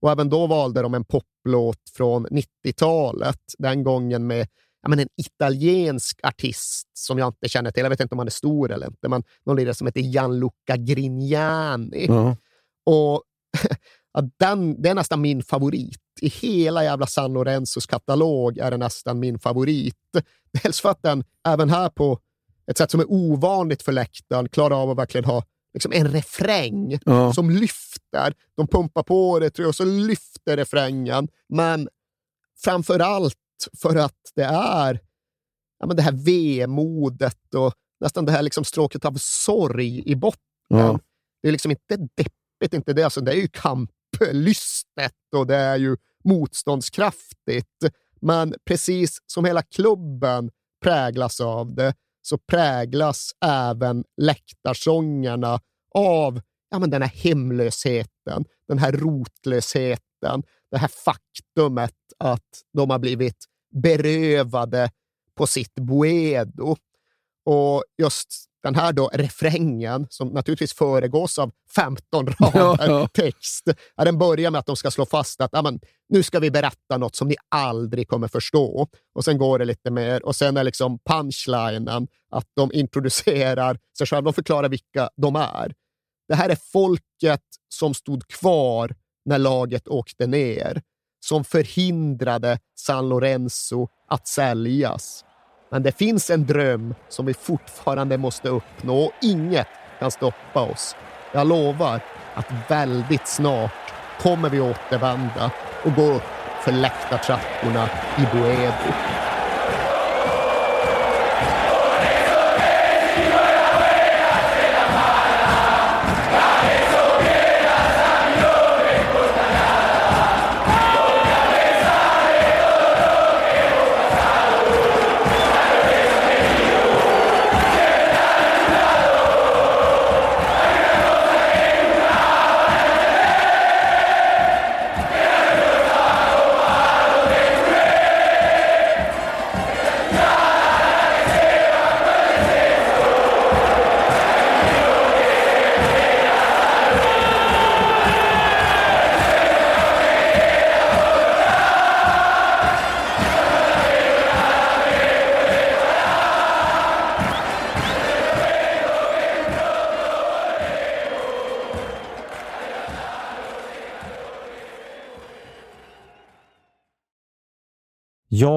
Och även då valde de en poplåt från 90-talet, den gången med ja, men en italiensk artist som jag inte känner till. Jag vet inte om han är stor eller inte, men någon lirare som heter Gianluca Grignani. Ja. Och ja, den, det är nästan min favorit. I hela jävla San Lorenzos katalog är det nästan min favorit. Dels för att den, även här på ett sätt som är ovanligt för läktaren, klarar av att verkligen ha liksom en refräng Ja. som lyfter. De pumpar på det tror jag, och så lyfter refrängen. Men framför allt för att det är ja, men det här vemodet och nästan det här liksom stråket av sorg i botten. Ja. Det är liksom inte deppigt, inte det. Alltså, det är ju kamplystet och det är ju motståndskraftigt. Men precis som hela klubben präglas av det, så präglas även läktarsångerna av ja, men den här hemlösheten, den här rotlösheten, det här faktumet att de har blivit berövade på sitt boedo. Och just den här då refrängen, som naturligtvis föregås av 15 rader Ja, ja. text, ja, den börjar med att de ska slå fast att ja, men, nu ska vi berätta något som ni aldrig kommer förstå. Och sen går det lite mer och sen är liksom punchlinen att de introducerar sig själva, de förklarar vilka de är. Det här är folket som stod kvar när laget åkte ner, som förhindrade San Lorenzo att säljas. Men det finns en dröm som vi fortfarande måste uppnå och inget kan stoppa oss. Jag lovar att väldigt snart kommer vi återvända och gå upp för läktartrapporna i Boedo.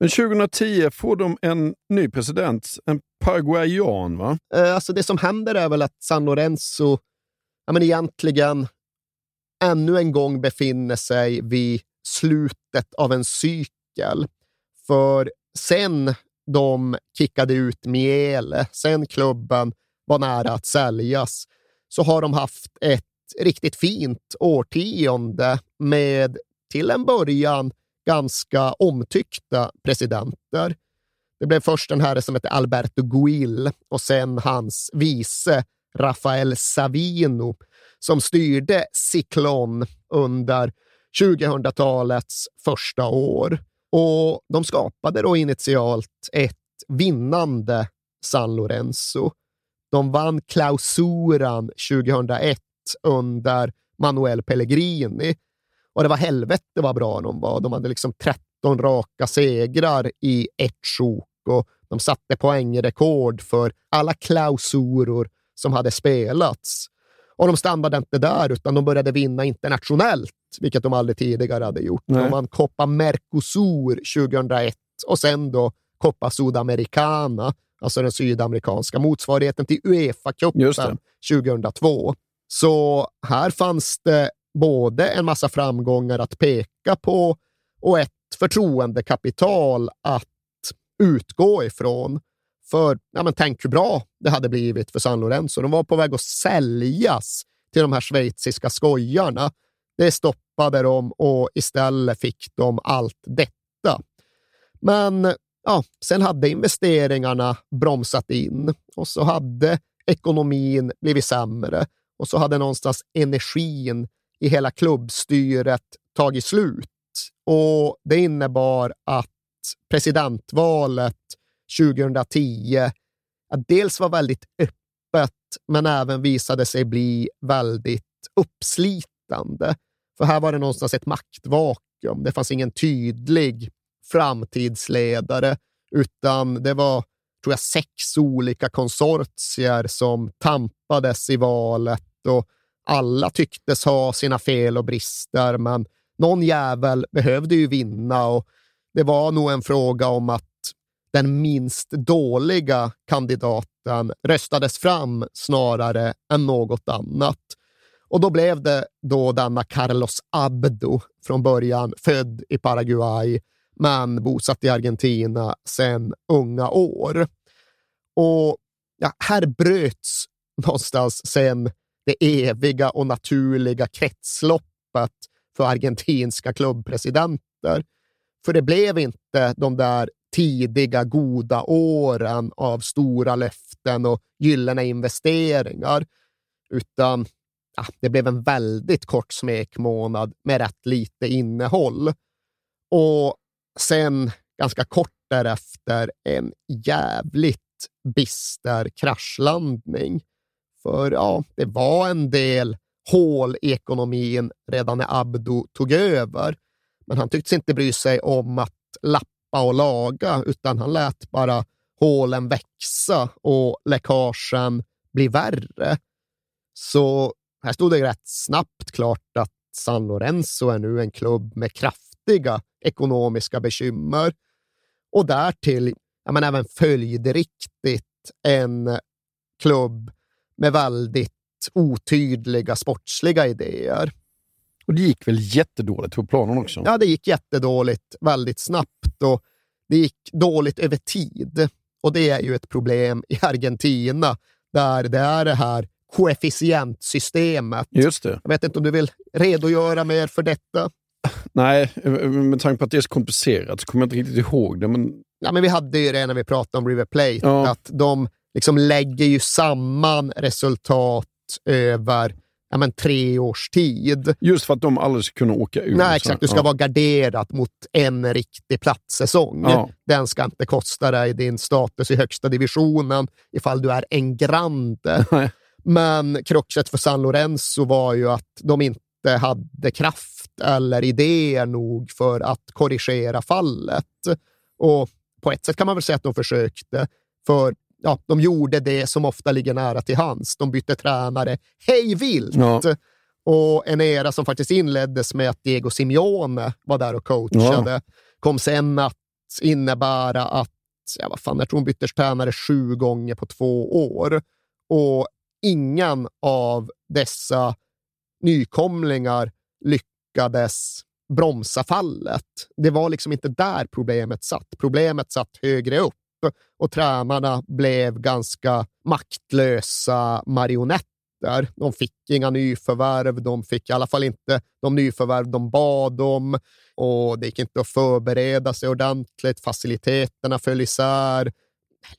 Men 2010 får de en ny president, en paraguayan va? Eh, alltså det som händer är väl att San Lorenzo ja, men egentligen ännu en gång befinner sig vid slutet av en cykel. För sen de kickade ut Miele, sen klubben var nära att säljas, så har de haft ett riktigt fint årtionde med till en början ganska omtyckta presidenter. Det blev först en herre som hette Alberto Guil och sen hans vice Rafael Savino som styrde Ciclon under 2000-talets första år. Och de skapade då initialt ett vinnande San Lorenzo. De vann klausuran 2001 under Manuel Pellegrini och det var helvete vad bra de var. De hade liksom 13 raka segrar i ett sjok och De satte poängrekord för alla klausuror som hade spelats. Och de stannade inte där, utan de började vinna internationellt, vilket de aldrig tidigare hade gjort. Nej. De vann Copa Mercosur 2001 och sen då Copa Sudamericana, alltså den sydamerikanska motsvarigheten till Uefa-cupen 2002. Så här fanns det både en massa framgångar att peka på och ett förtroendekapital att utgå ifrån. För ja, men tänk hur bra det hade blivit för San Lorenzo. De var på väg att säljas till de här schweiziska skojarna. Det stoppade de och istället fick de allt detta. Men ja, sen hade investeringarna bromsat in och så hade ekonomin blivit sämre och så hade någonstans energin i hela klubbstyret tagit slut. Och det innebar att presidentvalet 2010 att dels var väldigt öppet, men även visade sig bli väldigt uppslitande. För här var det någonstans ett maktvakuum. Det fanns ingen tydlig framtidsledare, utan det var tror jag, sex olika konsortier som tampades i valet och alla tycktes ha sina fel och brister, men någon jävel behövde ju vinna och det var nog en fråga om att den minst dåliga kandidaten röstades fram snarare än något annat. Och då blev det då denna Carlos Abdo, från början född i Paraguay, men bosatt i Argentina sedan unga år. Och ja, här bröts någonstans sen det eviga och naturliga kretsloppet för argentinska klubbpresidenter. För det blev inte de där tidiga goda åren av stora löften och gyllene investeringar, utan ja, det blev en väldigt kort smekmånad med rätt lite innehåll. Och sen, ganska kort därefter, en jävligt bister kraschlandning. För ja, det var en del hål i ekonomin redan när Abdo tog över. Men han tycktes inte bry sig om att lappa och laga, utan han lät bara hålen växa och läckagen bli värre. Så här stod det rätt snabbt klart att San Lorenzo är nu en klubb med kraftiga ekonomiska bekymmer och därtill ja, men även följdriktigt en klubb med väldigt otydliga sportsliga idéer. Och det gick väl jättedåligt på planen också? Ja, det gick jättedåligt väldigt snabbt och det gick dåligt över tid. Och det är ju ett problem i Argentina där det är det här koefficientsystemet. Just det. Jag vet inte om du vill redogöra mer för detta? Nej, med tanke på att det är så komplicerat så kommer jag inte riktigt ihåg det. Men... Ja, men vi hade ju det när vi pratade om River Plate, Ja. att de liksom lägger ju samman resultat över ja, men tre års tid. Just för att de aldrig ska kunna åka ur. Nej, exakt. Du ska ja. vara garderad mot en riktig platssäsong. Ja. Den ska inte kosta dig din status i högsta divisionen ifall du är en grande. Nej. Men kruxet för San Lorenzo var ju att de inte hade kraft eller idéer nog för att korrigera fallet. Och på ett sätt kan man väl säga att de försökte, för ja, de gjorde det som ofta ligger nära till hands. De bytte tränare hej vilt. Ja. Och en era som faktiskt inleddes med att Diego Simeone var där och coachade kom sen att innebära att, ja, vad fan, jag tror hon bytte tränare sju gånger på två år. Och ingen av dessa nykomlingar lyckades bromsa fallet. Det var liksom inte där problemet satt. Problemet satt högre upp och tränarna blev ganska maktlösa marionetter. De fick inga nyförvärv, de fick i alla fall inte de nyförvärv de bad om och det gick inte att förbereda sig ordentligt. Faciliteterna föll isär.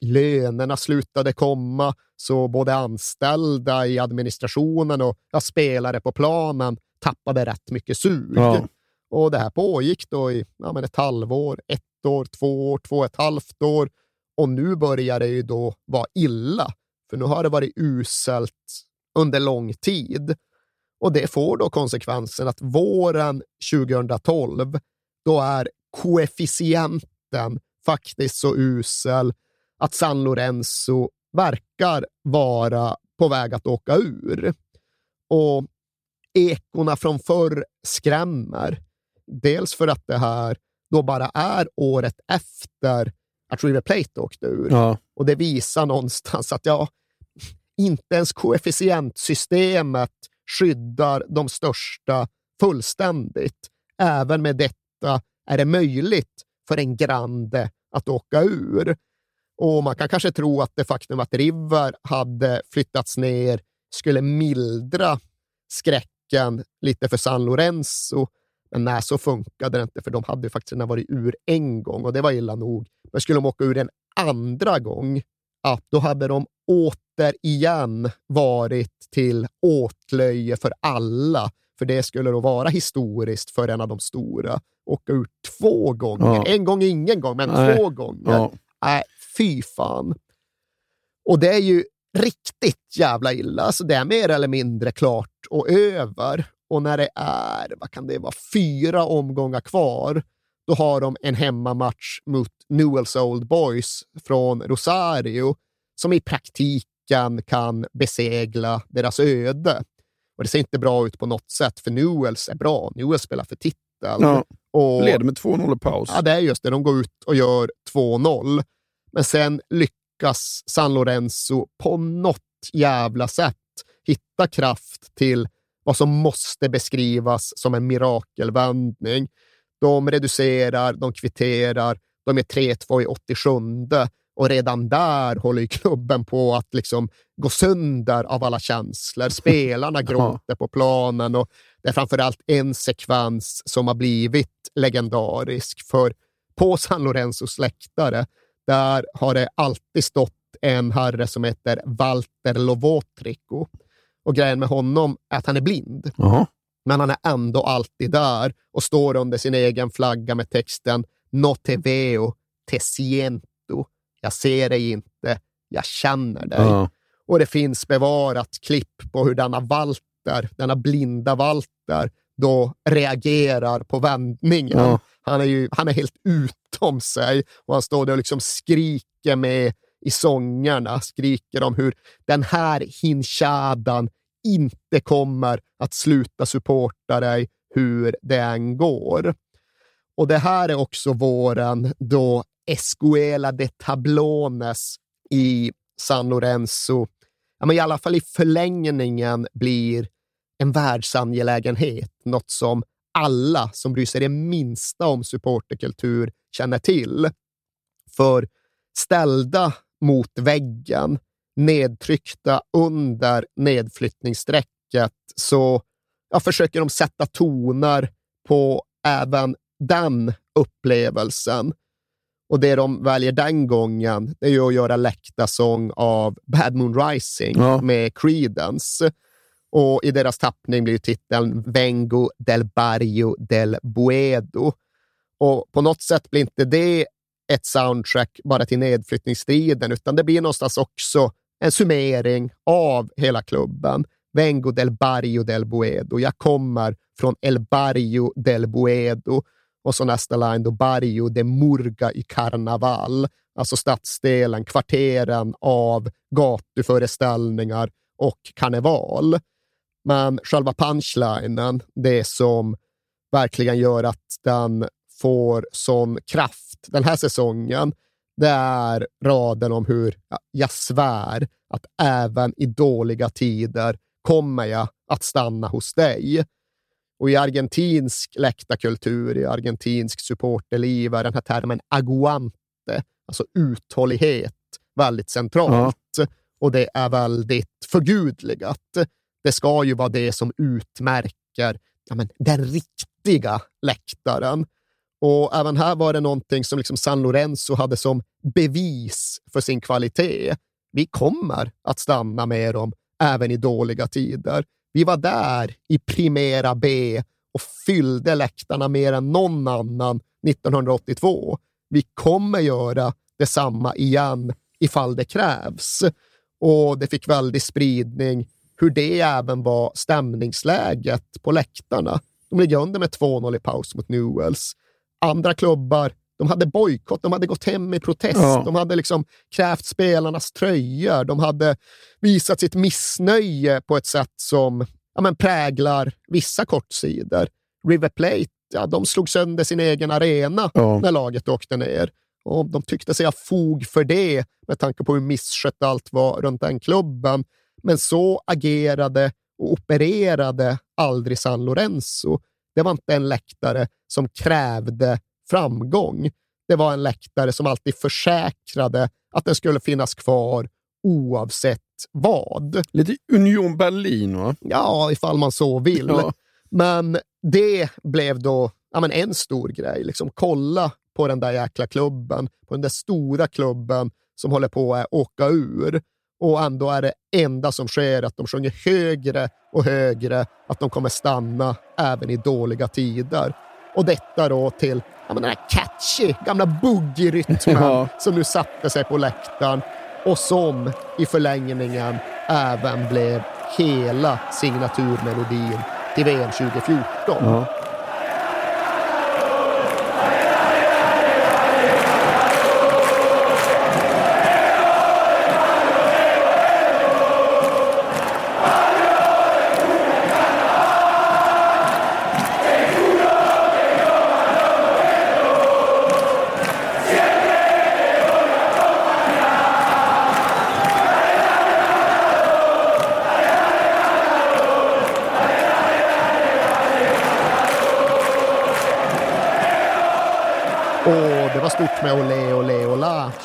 Lönerna slutade komma, så både anställda i administrationen och ja, spelare på planen tappade rätt mycket sug. Ja. Och det här pågick då i ja, ett halvår, ett år, två år, två och ett halvt år. Och nu börjar det ju då vara illa, för nu har det varit uselt under lång tid. Och det får då konsekvensen att våren 2012, då är koefficienten faktiskt så usel att San Lorenzo verkar vara på väg att åka ur. Och ekona från förr skrämmer. Dels för att det här då bara är året efter att River Plate åkte ur. Ja. Och det visar någonstans att ja, inte ens koefficientsystemet skyddar de största fullständigt. Även med detta är det möjligt för en grande att åka ur. Och man kan kanske tro att det faktum att River hade flyttats ner skulle mildra skräcken lite för San Lorenzo. Men nej, så funkade det inte, för de hade faktiskt redan varit ur en gång och det var illa nog. Men skulle de åka ur en andra gång, ja, då hade de återigen varit till åtlöje för alla. För det skulle då vara historiskt för en av de stora. Åka ut två gånger. Ja. En gång ingen gång, men Nej. två gånger. Ja. Nej, fy fan. Och det är ju riktigt jävla illa. Alltså det är mer eller mindre klart och över. Och när det är, vad kan det vara, fyra omgångar kvar, då har de en hemmamatch mot Newells Old Boys från Rosario, som i praktiken kan besegla deras öde. Och det ser inte bra ut på något sätt, för Newells är bra. Newells spelar för titel. Ja. Och, Leder med 2-0 i paus. Ja, det är just det. De går ut och gör 2-0. Men sen lyckas San Lorenzo på något jävla sätt hitta kraft till vad som måste beskrivas som en mirakelvändning. De reducerar, de kvitterar, de är 3-2 i 87 och redan där håller klubben på att liksom gå sönder av alla känslor. Spelarna gråter på planen och det är framförallt en sekvens som har blivit legendarisk. För på San Lorenzos läktare, där har det alltid stått en herre som heter Walter Lovotrico. Och grejen med honom är att han är blind. Jaha. Men han är ändå alltid där och står under sin egen flagga med texten No te veo, te siento. Jag ser dig inte, jag känner dig. Ja. Och det finns bevarat klipp på hur denna Walter, denna blinda Walter, då reagerar på vändningen. Ja. Han är ju han är helt utom sig och han står där och liksom skriker med i sångerna, skriker om hur den här hinchadan inte kommer att sluta supporta dig hur det än går. Och det här är också våren då Escuela de Tablones i San Lorenzo, ja, men i alla fall i förlängningen blir en världsangelägenhet, något som alla som bryr sig det minsta om supporterkultur känner till. För ställda mot väggen, nedtryckta under nedflyttningsstrecket, så ja, försöker de sätta toner på även den upplevelsen. Och det de väljer den gången det är ju att göra läktarsång av Bad Moon Rising Ja. med Creedence. Och i deras tappning blir titeln Vengo del Barrio del Buedo. Och på något sätt blir inte det ett soundtrack bara till nedflyttningsstriden, utan det blir någonstans också en summering av hela klubben. Vengo del Barrio del Buedo. Jag kommer från El Barrio del Buedo. Och så nästa line då, Barrio de Murga i Carnaval. Alltså stadsdelen, kvarteren av gatuföreställningar och karneval. Men själva punchlinen, det som verkligen gör att den får sån kraft den här säsongen, det är raden om hur ja, jag svär att även i dåliga tider kommer jag att stanna hos dig. Och i argentinsk läktarkultur, i argentinsk supporterliv är den här termen aguante, alltså uthållighet, väldigt centralt. Och det är väldigt förgudligat. Det ska ju vara det som utmärker ja, men, den riktiga läktaren. Och även här var det någonting som liksom San Lorenzo hade som bevis för sin kvalitet. Vi kommer att stanna med dem även i dåliga tider. Vi var där i Primera B och fyllde läktarna mer än någon annan 1982. Vi kommer göra detsamma igen ifall det krävs. Och det fick väldig spridning hur det även var stämningsläget på läktarna. De ligger under med 2-0 i paus mot Newells. Andra klubbar De hade bojkott, de hade gått hem i protest, Ja. de hade liksom krävt spelarnas tröjor, de hade visat sitt missnöje på ett sätt som ja, men präglar vissa kortsidor. River Plate, ja, de slog sönder sin egen arena Ja. när laget åkte ner. Och de tyckte sig ha fog för det med tanke på hur misskött allt var runt den klubben. Men så agerade och opererade aldrig San Lorenzo. Det var inte en läktare som krävde framgång. Det var en läktare som alltid försäkrade att den skulle finnas kvar oavsett vad. Lite Union Berlin, va? Ja, ifall man så vill. Ja. Men det blev då ja, men en stor grej. Liksom, kolla på den där jäkla klubben, på den där stora klubben som håller på att åka ur. Och ändå är det enda som sker att de sjunger högre och högre att de kommer stanna även i dåliga tider. Och detta då till ja, men den här catchy gamla boogie-rytmen Ja. som nu satte sig på läktaren och som i förlängningen även blev hela signaturmelodin till VM 2014. Ja.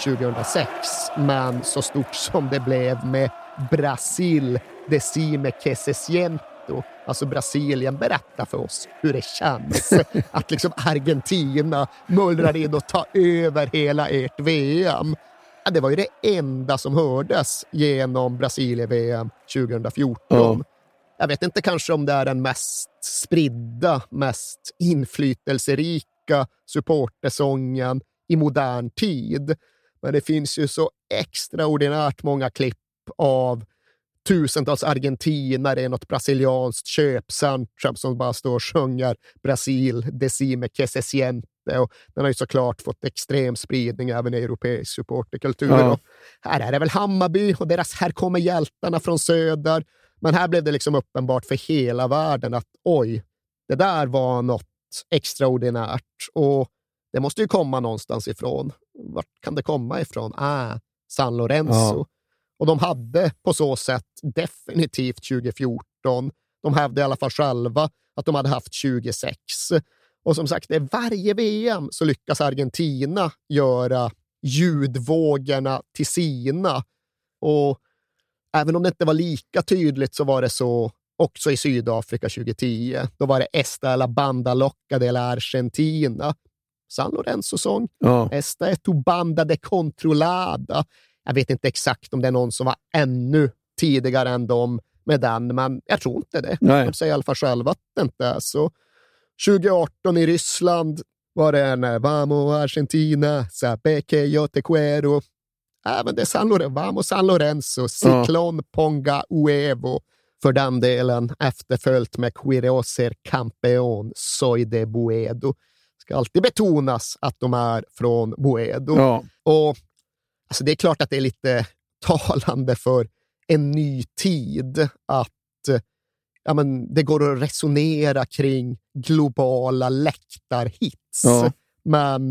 2006, men så stort som det blev med Brasil Decime que se siento. Alltså Brasilien, berätta för oss hur det känns att liksom Argentina mullrar in och tar över hela ert VM. Ja, det var ju det enda som hördes genom Brasilien-VM 2014. Ja. Jag vet inte kanske om det är den mest spridda, mest inflytelserika supportersången i modern tid. Men det finns ju så extraordinärt många klipp av tusentals argentinare i något brasilianskt köpcentrum som bara står och sjunger Brasil, decime que se siente. Och den har ju såklart fått extrem spridning även i europeisk supporterkultur. Ja. Här är det väl Hammarby och deras Här kommer hjältarna från söder. Men här blev det liksom uppenbart för hela världen att oj, det där var något extraordinärt och det måste ju komma någonstans ifrån. Vart kan det komma ifrån? Ah, San Lorenzo. Ja. Och de hade på så sätt definitivt 2014. De hävdade i alla fall själva att de hade haft 26. Och som sagt, det är varje VM så lyckas Argentina göra ljudvågorna till sina. Och även om det inte var lika tydligt så var det så också i Sydafrika 2010. Då var det Esta la banda locca de la Argentina. San Lorenzo-sång. Ja. Esta är tu banda de controlada. Jag vet inte exakt om det är någon som var ännu tidigare än dem med den, men jag tror inte det. Nej. De säger i alla fall själva att det inte är så. 2018 i Ryssland var det en Vamos Argentina, sabe que yo te quiero. Även det San Lorenzo, Vamos San Lorenzo, Ciclon Ponga Uevo. För den delen efterföljt med Quiroser Campeón, Soy de Buedo. Ska alltid betonas att de är från Buedo. Ja. Och alltså det är klart att det är lite talande för en ny tid att ja, men det går att resonera kring globala läktarhits. Ja. Men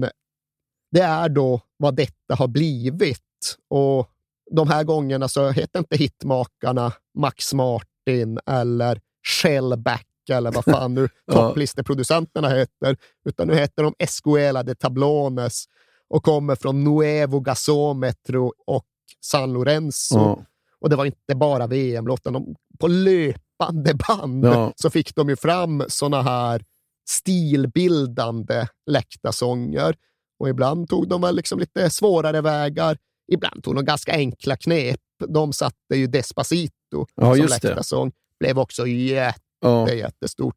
det är då vad detta har blivit. Och de här gångerna så heter inte hitmakarna Max Martin eller Shellback eller vad fan nu topplisteproducenterna heter, utan nu heter de Escuela de Tablones och kommer från Nuevo Gasómetro och San Lorenzo. Ja. Och det var inte bara VM-låten, de, på löpande band Ja. så fick de ju fram såna här stilbildande läktarsånger. Och ibland tog de väl liksom lite svårare vägar, ibland tog de ganska enkla knep. De satte ju Despacito Ja, som just det. läktarsång, blev också jätte, Ja. jättestort.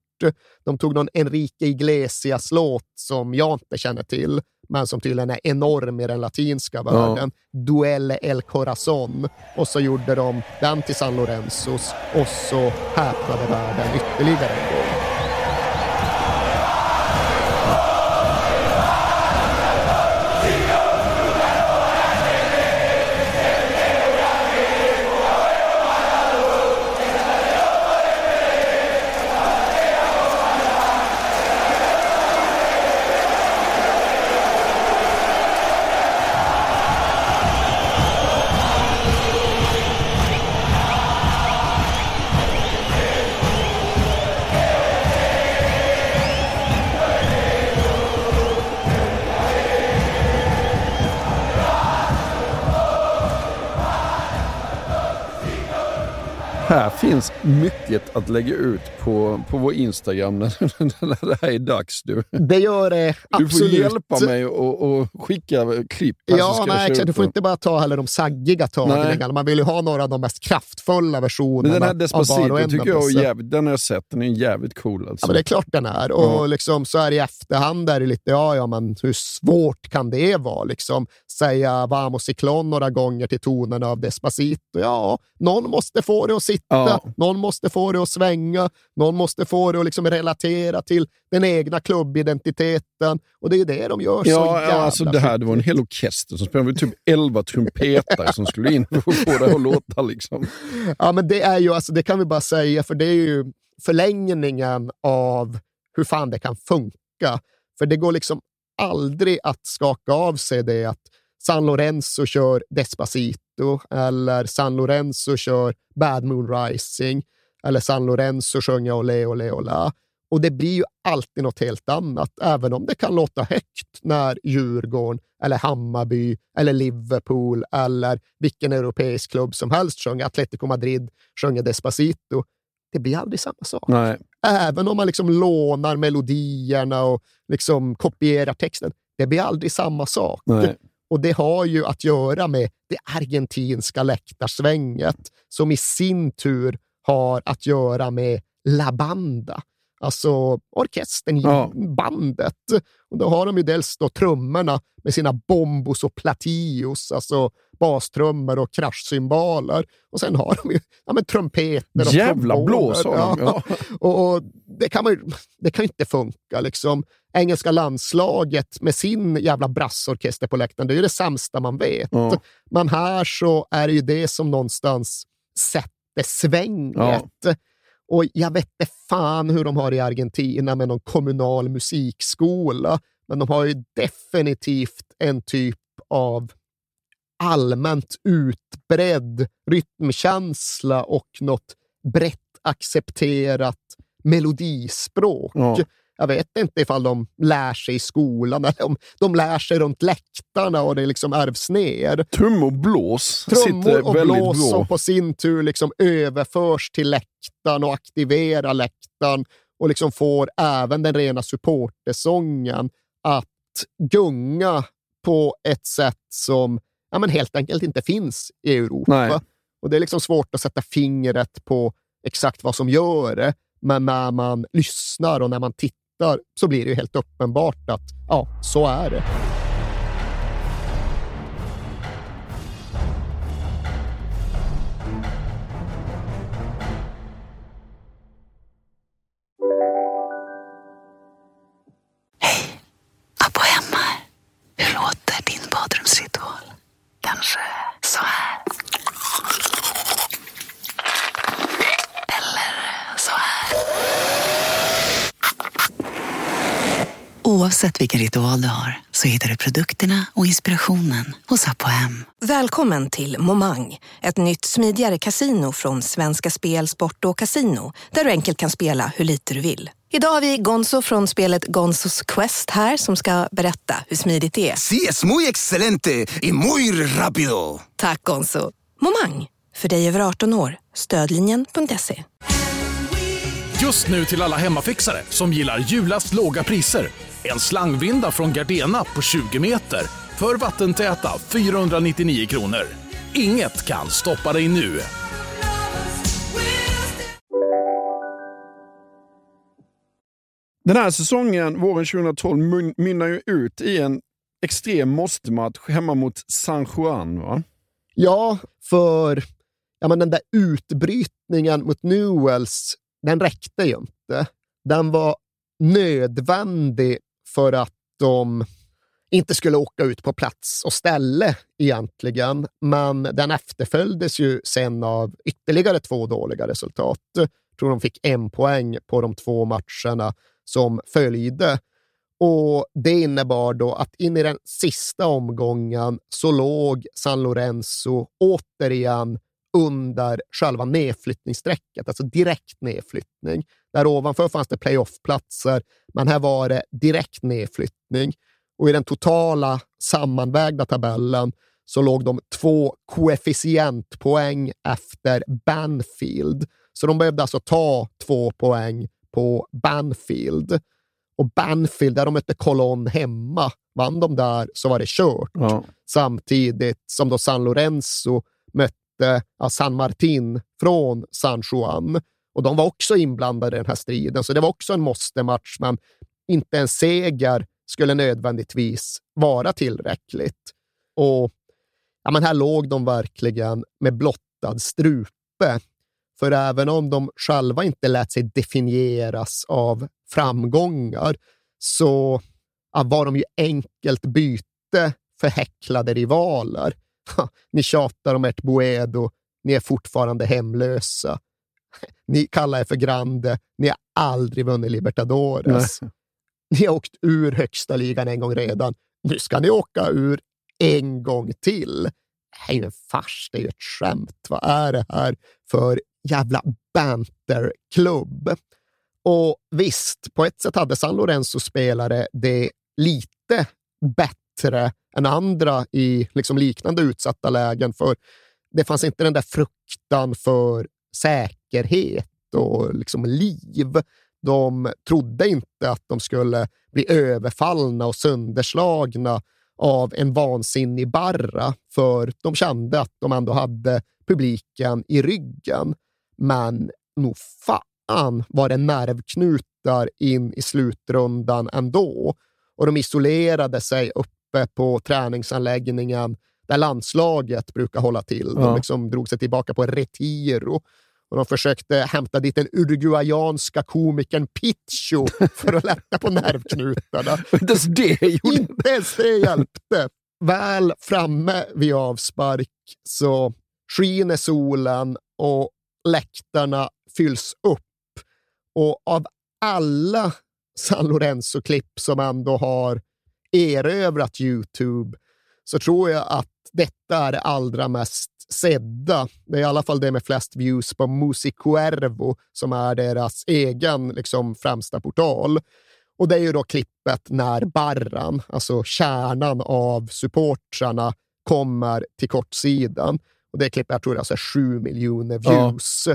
De tog någon Enrique Iglesias-låt som jag inte känner till, men som tydligen är enorm i den latinska världen. Duelle El Corazon. Och så gjorde de den till San Lorenzos och så häpnade världen ytterligare en gång. Fuck. Finns mycket att lägga ut på, på vår Instagram när, när det här är dags. Du, Det gör det absolut. du får hjälpa mig och, och skicka klipp. här Ja, nej, exakt. Du får inte bara ta heller de saggiga tagningarna. Man vill ju ha några av de mest kraftfulla Men versionerna den här Despacito tycker jag är jävligt, den har jag sett. Den är jävligt cool alltså. Ja, men det är klart den är. Och Ja. liksom, så är det i efterhand är det lite, ja, ja, men hur svårt kan det vara? Liksom, säga Vamos Ciclón några gånger till tonerna av Despacito. Ja, någon måste få det att sitta, Ja. Någon måste få det att svänga, någon måste få det att liksom relatera till den egna klubbidentiteten. Och det är det de gör så Ja, jävla ja alltså det här det var en hel orkester som spelade. Typ elva trumpetare som skulle in för att få det att låta. Liksom. Ja, men det är ju, alltså, det kan vi bara säga, för det är ju förlängningen av hur fan det kan funka. För det går liksom aldrig att skaka av sig det att San Lorenzo kör Despacito eller San Lorenzo kör Bad Moon Rising eller San Lorenzo sjunger Ole Ole Ola. Och det blir ju alltid något helt annat, även om det kan låta högt när Djurgården eller Hammarby eller Liverpool eller vilken europeisk klubb som helst sjunger Atletico Madrid sjunger Despacito. Det blir aldrig samma sak. Nej. Även om man liksom lånar melodierna och liksom kopierar texten. Det blir aldrig samma sak. Nej. Och det har ju att göra med det argentinska läktarsvänget som i sin tur har att göra med La Banda. Alltså orkestern, Ja. bandet. Och då har de ju dels då trummorna med sina bombos och platios, alltså bastrummor och kraschcymbaler. Och sen har de ju ja, men trumpeter och Jävla tromboner. blås har de, ja. Och, och det kan man ju, det kan ju inte funka. Liksom. Engelska landslaget med sin jävla brassorkester på läktaren, det är det sämsta man vet. Ja. Men här så är det ju det som någonstans sätter svänget. Och jag vet inte fan hur de har i Argentina med någon kommunal musikskola, men de har ju definitivt en typ av allmänt utbredd rytmkänsla och något brett accepterat melodispråk. Ja. Jag vet inte ifall de lär sig i skolan eller om de lär sig runt läktarna och det liksom ärvs ner. Trummor och blås Trummor och blås bra. som på sin tur liksom överförs till läktaren och aktiverar läktaren och liksom får även den rena supportersången att gunga på ett sätt som ja, men helt enkelt inte finns i Europa. Nej. Och Det är liksom svårt att sätta fingret på exakt vad som gör det, men när man lyssnar och när man tittar så blir det ju helt uppenbart att ja, så är det. Oavsett vilken ritual du har så hittar du produkterna och inspirationen hos Apohem. Välkommen till Momang, ett nytt smidigare casino från Svenska Spel, Sport och Casino där du enkelt kan spela hur lite du vill. Idag har vi Gonzo från spelet Gonzos Quest här som ska berätta hur smidigt det är. Sí, es muy excelente y muy rápido. Tack Gonzo. Momang, för dig över 18 år. Stödlinjen.se. Just nu till alla hemmafixare som gillar julast låga priser. En slangvinda från Gardena på 20 meter för vattentäta 499 kronor. Inget kan stoppa dig nu. Den här säsongen, våren 2012, mun- mynnar ju ut i en extrem måste-match hemma mot San Juan. Va? Ja, för ja, men den där utbrytningen mot Newells, den räckte ju inte. Den var nödvändig för att de inte skulle åka ut på plats och ställe egentligen, men den efterföljdes ju sen av ytterligare två dåliga resultat. Jag tror de fick en poäng på de två matcherna som följde. Och Det innebar då att in i den sista omgången så låg San Lorenzo återigen under själva nedflyttningsstrecket, alltså direkt nedflyttning. Där ovanför fanns det playoffplatser, men här var det direkt nedflyttning. Och i den totala sammanvägda tabellen så låg de två koefficientpoäng efter Banfield. Så de behövde alltså ta två poäng på Banfield. Och Banfield, där de mötte Colón hemma, vann de där så var det kört. Ja. Samtidigt som då San Lorenzo mötte ja, San Martin från San Juan. Och de var också inblandade i den här striden, så det var också en måste-match, men inte en seger skulle nödvändigtvis vara tillräckligt. Och ja, men här låg de verkligen med blottad strupe. För även om de själva inte lät sig definieras av framgångar så ja, var de ju enkelt byte för häcklade rivaler. Ha, ni tjatar om ert Boedo, ni är fortfarande hemlösa. Ni kallar er för Grande, ni har aldrig vunnit Libertadores. Nej. Ni har åkt ur högsta ligan en gång redan. Nu ska ni åka ur en gång till. Det här är ju en fars, det är ju ett skämt. Vad är det här för jävla banterklubb? Och visst, på ett sätt hade San Lorenzo-spelare det lite bättre än andra i liksom liknande utsatta lägen, för det fanns inte den där fruktan för säkerhet och liksom liv. De trodde inte att de skulle bli överfallna och sönderslagna av en vansinnig barra, för de kände att de ändå hade publiken i ryggen. Men nog fan var det nervknutar in i slutrundan ändå. Och de isolerade sig uppe på träningsanläggningen där landslaget brukar hålla till. De Ja. liksom drog sig tillbaka på retiro. Och de försökte hämta dit den uruguayanska komikern Picho för att lätta på nervknutarna. Inte ens det gjorde Inte ens det hjälpte. Väl framme vid avspark så skiner solen och läktarna fylls upp. Och av alla San Lorenzo-klipp som ändå har erövrat Youtube så tror jag att detta är det allra mest sedda. Det är i alla fall det med flest views på Musicuervo som är deras egen liksom, främsta portal. Och det är ju då klippet när Barran, alltså kärnan av supportrarna, kommer till kortsidan. Och det klippet jag tror jag är 7 miljoner Ja. views.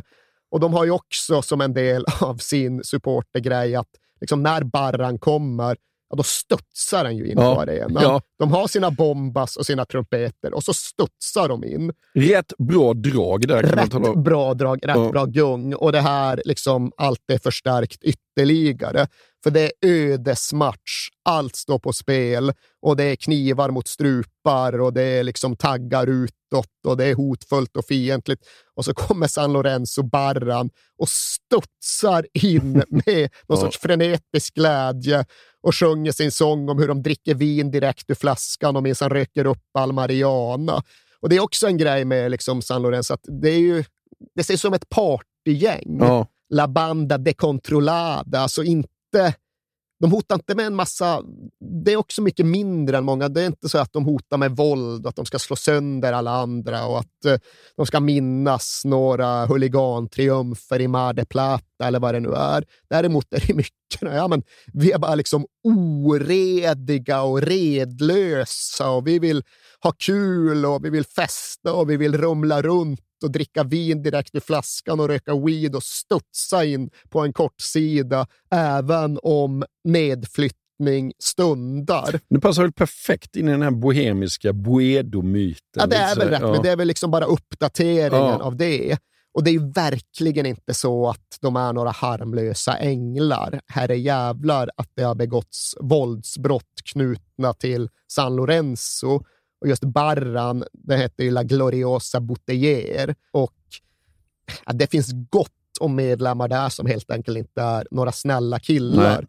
Och de har ju också som en del av sin supportergrej att liksom när Barran kommer, ja, då studsar den ju in Ja. på arenan. Ja. De har sina bombas och sina trumpeter och så studsar de in. Rätt bra drag där Rätt bra drag, rätt Ja. bra gung. Och det här, liksom, allt är förstärkt ytterligare. För det är ödesmatch, allt står på spel och det är knivar mot strupar och det är liksom taggar utåt och det är hotfullt och fientligt. Och så kommer San Lorenzo Barran och studsar in med någon sorts frenetisk glädje och sjunger sin sång om hur de dricker vin direkt ur flaskan och minsann röker upp all marijuana. Och det är också en grej med liksom San Lorenzo, att det är ju det ser ut som ett partygäng. Ja. La banda decontrolada, alltså inte de hotar inte med en massa... Det är också mycket mindre än många. Det är inte så att de hotar med våld, och att de ska slå sönder alla andra och att eh, de ska minnas några huligantriumfer i Mar de Plata eller vad det nu är. Däremot är det mycket, ja, men vi är bara liksom orediga och redlösa och vi vill ha kul och vi vill festa och vi vill rumla runt och dricka vin direkt ur flaskan och röka weed och studsa in på en kortsida även om nedflyttning stundar. Det passar väl perfekt in i den här bohemiska Boedo-myten. Ja, det är väl så- rätt, ja. men det är väl liksom bara uppdateringen Ja. av det. Och det är ju verkligen inte så att de är några harmlösa änglar. Herre jävlar att det har begåtts våldsbrott knutna till San Lorenzo. Och just Barran, det heter ju La Gloriosa Bouteiller. Och ja, det finns gott om medlemmar där som helt enkelt inte är några snälla killar. Nej.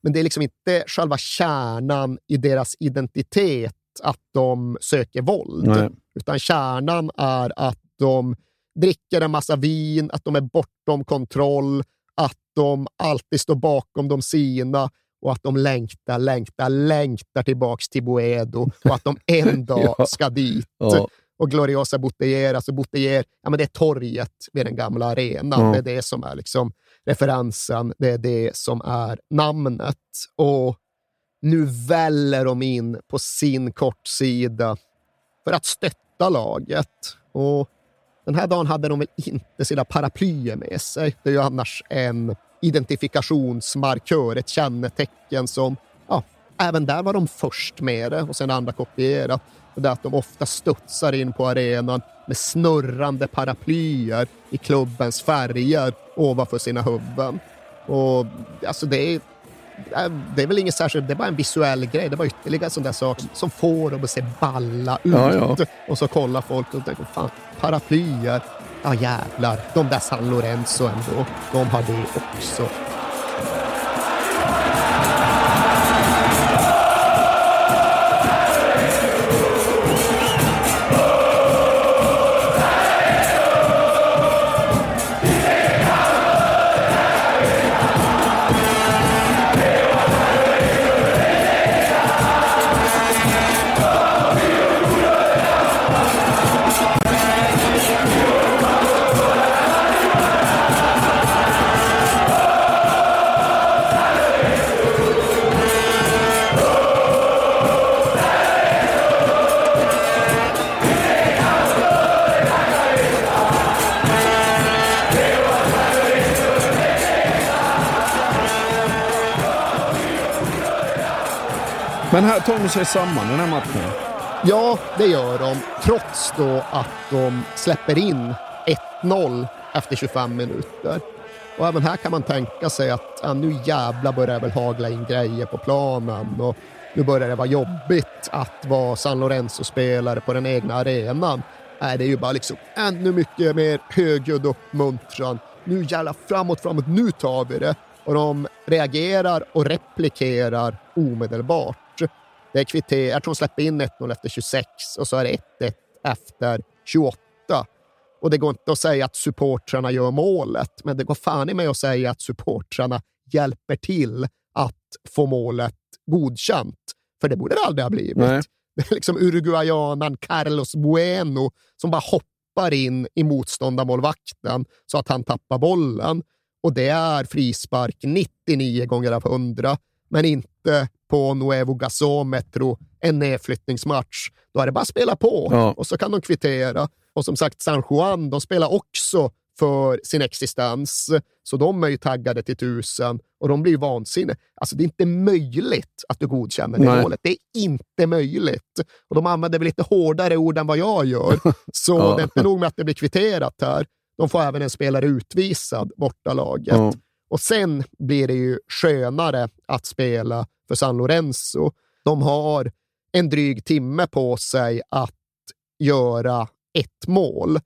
Men det är liksom inte själva kärnan i deras identitet att de söker våld. Nej. Utan kärnan är att de dricker en massa vin, att de är bortom kontroll, att de alltid står bakom de sina och att de längtar, längtar, längtar tillbaks till Boedo och att de en dag Ja. ska dit. Ja. Och Gloriosa Bouteiller, alltså Bouteiller, ja, men det är torget vid den gamla arenan. Ja. Det är det som är liksom referensen, det är det som är namnet. Och nu väller de in på sin kortsida. för att stötta laget. Och den här dagen hade de väl inte sina paraplyer med sig. Det är ju annars en identifikationsmarkör, ett kännetecken som, ja, även där var de först med det och sen andra kopierat. Det är att de ofta studsar in på arenan med snurrande paraplyer i klubbens färger ovanför sina huvuden. Och alltså det är, det är väl inget särskilt, det är bara en visuell grej. Det var ytterligare en sån där sak som får dem att se balla ut. Ja, ja. Och så kollar folk och tänker, fan, paraplyer. Ja jävlar, de där San Lorenzo ändå, de har det också. Men här tar de sig samman den här matchen. Ja, det gör de. Trots då att de släpper in 1-0 efter 25 minuter. Och även här kan man tänka sig att ja, nu jävla börjar det väl hagla in grejer på planen och nu börjar det vara jobbigt att vara San Lorenzo-spelare på den egna arenan. Nej, det är ju bara liksom ännu mycket mer högljudd uppmuntran. Nu jävla framåt, framåt, nu tar vi det. Och de reagerar och replikerar omedelbart. Det är kvitter, jag tror de släpper in 1-0 efter 26 och så är det 1-1 efter 28. Och det går inte att säga att supportrarna gör målet, men det går fan i mig att säga att supportrarna hjälper till att få målet godkänt. För det borde det aldrig ha blivit. Nej. Det är liksom uruguayanan Carlos Bueno som bara hoppar in i motståndarmålvakten så att han tappar bollen. Och det är frispark 99 gånger av 100, men inte på Nuevo Gasómetro, en nedflyttningsmatch. Då är det bara att spela på Ja. och så kan de kvittera. Och som sagt, San Juan, de spelar också för sin existens, så de är ju taggade till tusen och de blir ju vansinne. Alltså det är inte möjligt att du godkänner det Nej. målet. Det är inte möjligt. Och de använder väl lite hårdare ord än vad jag gör, så Ja. det är inte nog med att det blir kvitterat här. De får även en spelare utvisad, bortalaget. Ja. Och sen blir det ju skönare att spela för San Lorenzo. De har en dryg timme på sig att göra ett mål.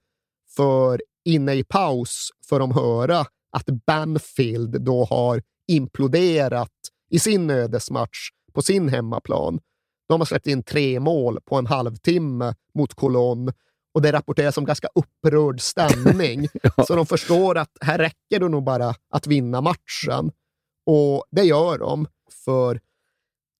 För inne i paus får de höra att Banfield då har imploderat i sin ödesmatch på sin hemmaplan. De har släppt in tre mål på en halvtimme mot Colon och det rapporteras om ganska upprörd stämning. Så de förstår att här räcker det nog bara att vinna matchen. Och det gör de, för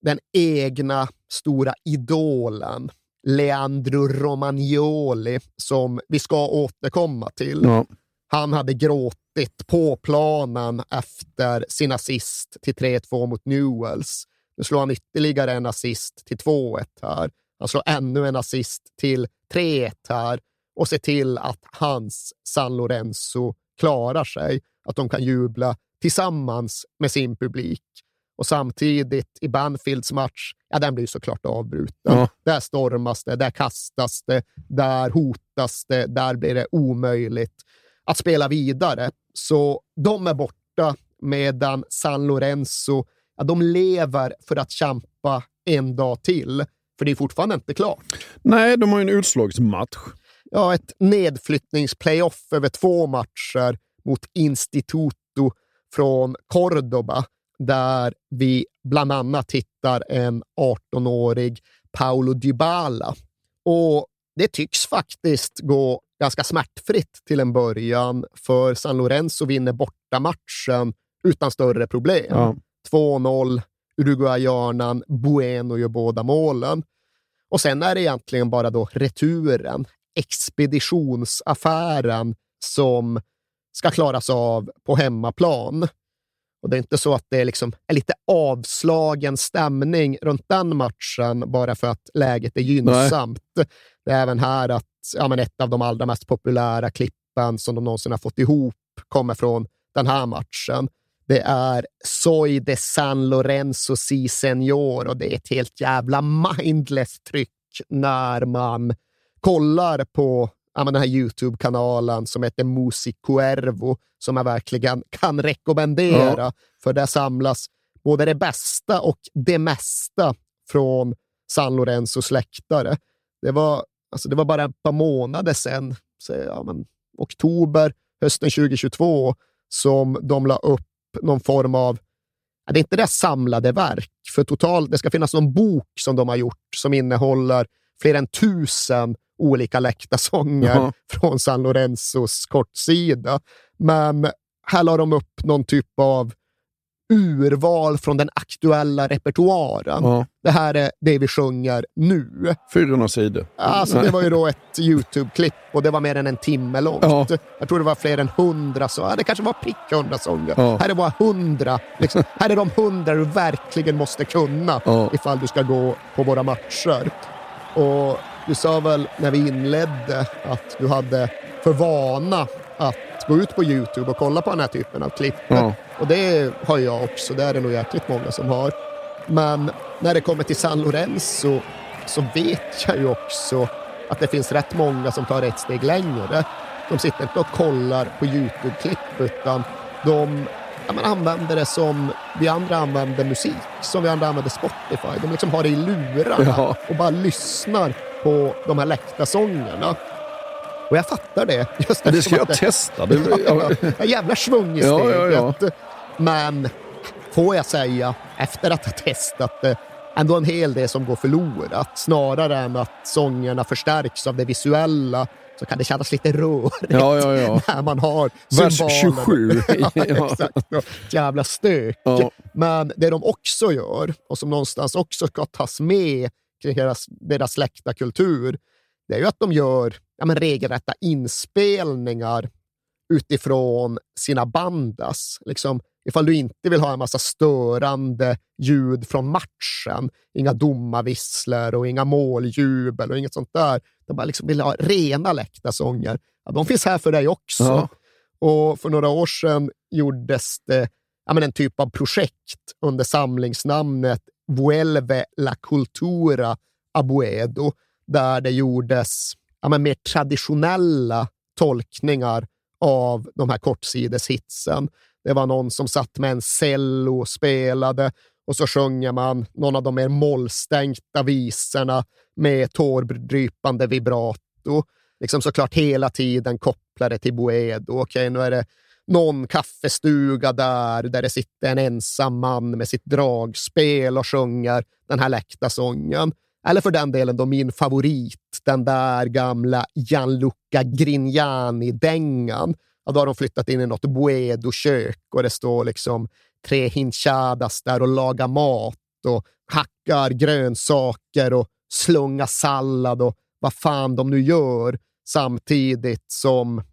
den egna stora idolen Leandro Romagnoli, som vi ska återkomma till. Ja. Han hade gråtit på planen efter sin assist till 3-2 mot Newells. Nu slår han ytterligare en assist till 2-1 här. Slår ännu en assist till 3-1 här och ser till att hans San Lorenzo klarar sig. Att de kan jubla tillsammans med sin publik. Och samtidigt i Banfields match, ja den blir såklart avbruten. Ja. Där stormas det, där kastas det, där hotas det, där blir det omöjligt att spela vidare. Så de är borta medan San Lorenzo, ja, de lever för att kämpa en dag till. För det är fortfarande inte klart. Nej, de har ju en utslagsmatch. Ja, ett nedflyttningsplayoff över två matcher mot Instituto från Cordoba, där vi bland annat hittar en 18-årig Paulo Dybala. Och det tycks faktiskt gå ganska smärtfritt till en början, för San Lorenzo vinner bortamatchen utan större problem. Ja. 2-0, Uruguayanan Bueno gör båda målen. Och sen är det egentligen bara då returen, expeditionsaffären, som ska klaras av på hemmaplan. Och det är inte så att det är liksom är lite avslagen stämning runt den matchen bara för att läget är gynnsamt. Nej. Det är även här att ja, men ett av de allra mest populära klippen som de någonsin har fått ihop kommer från den här matchen. Det är Soy de San Lorenzo Si Senor och det är ett helt jävla mindless tryck när man kollar på ja, den här YouTube-kanalen som heter Music Cuervo som jag verkligen kan rekommendera. Ja. För där samlas både det bästa och det mesta från San Lorenzos släktare. Det var, alltså det var bara ett par månader sedan, så, ja, men, oktober, hösten 2022, som de la upp någon form av det är inte det samlade verk, för totalt, det ska finnas någon bok som de har gjort som innehåller fler än tusen olika läckta sånger Jaha. från San Lorenzos kortsida. Men här la de upp någon typ av urval från den aktuella repertoaren. Ja. Det här är det vi sjunger nu. 400 sidor. Alltså, det var ju då ett YouTube-klipp och det var mer än en timme långt. Ja. Jag tror det var fler än hundra sånger. Det kanske var prick hundra sånger. Ja. Här är bara hundra. Liksom. här är de hundra du verkligen måste kunna ja. ifall du ska gå på våra matcher. Och du sa väl när vi inledde att du hade för vana att gå ut på YouTube och kolla på den här typen av klipp. Ja. Och det har jag också, det är det nog jäkligt många som har. Men när det kommer till San Lorenzo så vet jag ju också att det finns rätt många som tar ett steg längre. De sitter inte och kollar på YouTube-klipp utan de ja, men använder det som vi andra använder musik, som vi andra använder Spotify. De liksom har det i lurarna ja. och bara lyssnar på de här läckta sångerna. Och jag fattar det. Just det ska jag det, testa. Det, ja, ja, jävla svung i steget. Ja, ja, Men får jag säga, efter att ha testat det, ändå en hel del som går förlorat. Snarare än att sångerna förstärks av det visuella så kan det kännas lite rörigt ja, ja, ja. när man har Vers 27. ja, exakt. Jävla stök. Ja. Men det de också gör, och som någonstans också ska tas med kring deras, deras släkta kultur, det är ju att de gör ja, men regelrätta inspelningar utifrån sina bandas. Liksom, ifall du inte vill ha en massa störande ljud från matchen, inga domarvisslor och inga måljubel och inget sånt där. De bara liksom vill ha rena läckta sånger. Ja, de finns här för dig också. Ja. Och för några år sedan gjordes det ja, men en typ av projekt under samlingsnamnet Vuelve la cultura abuedo, där det gjordes ja, men mer traditionella tolkningar av de här kortsideshitsen. Det var någon som satt med en cello och spelade och så sjunger man någon av de mer mollstänkta visorna med tårdrypande vibrato. Liksom såklart hela tiden kopplade till Boedo. Okej, nu är det någon kaffestuga där, där det sitter en ensam man med sitt dragspel och sjunger den här läckta sången. Eller för den delen då min favorit, den där gamla Gianluca Grignani-dängan. Ja, då har de flyttat in i något Buedo-kök och det står liksom tre hinchadas där och lagar mat och hackar grönsaker och slungar sallad och vad fan de nu gör samtidigt som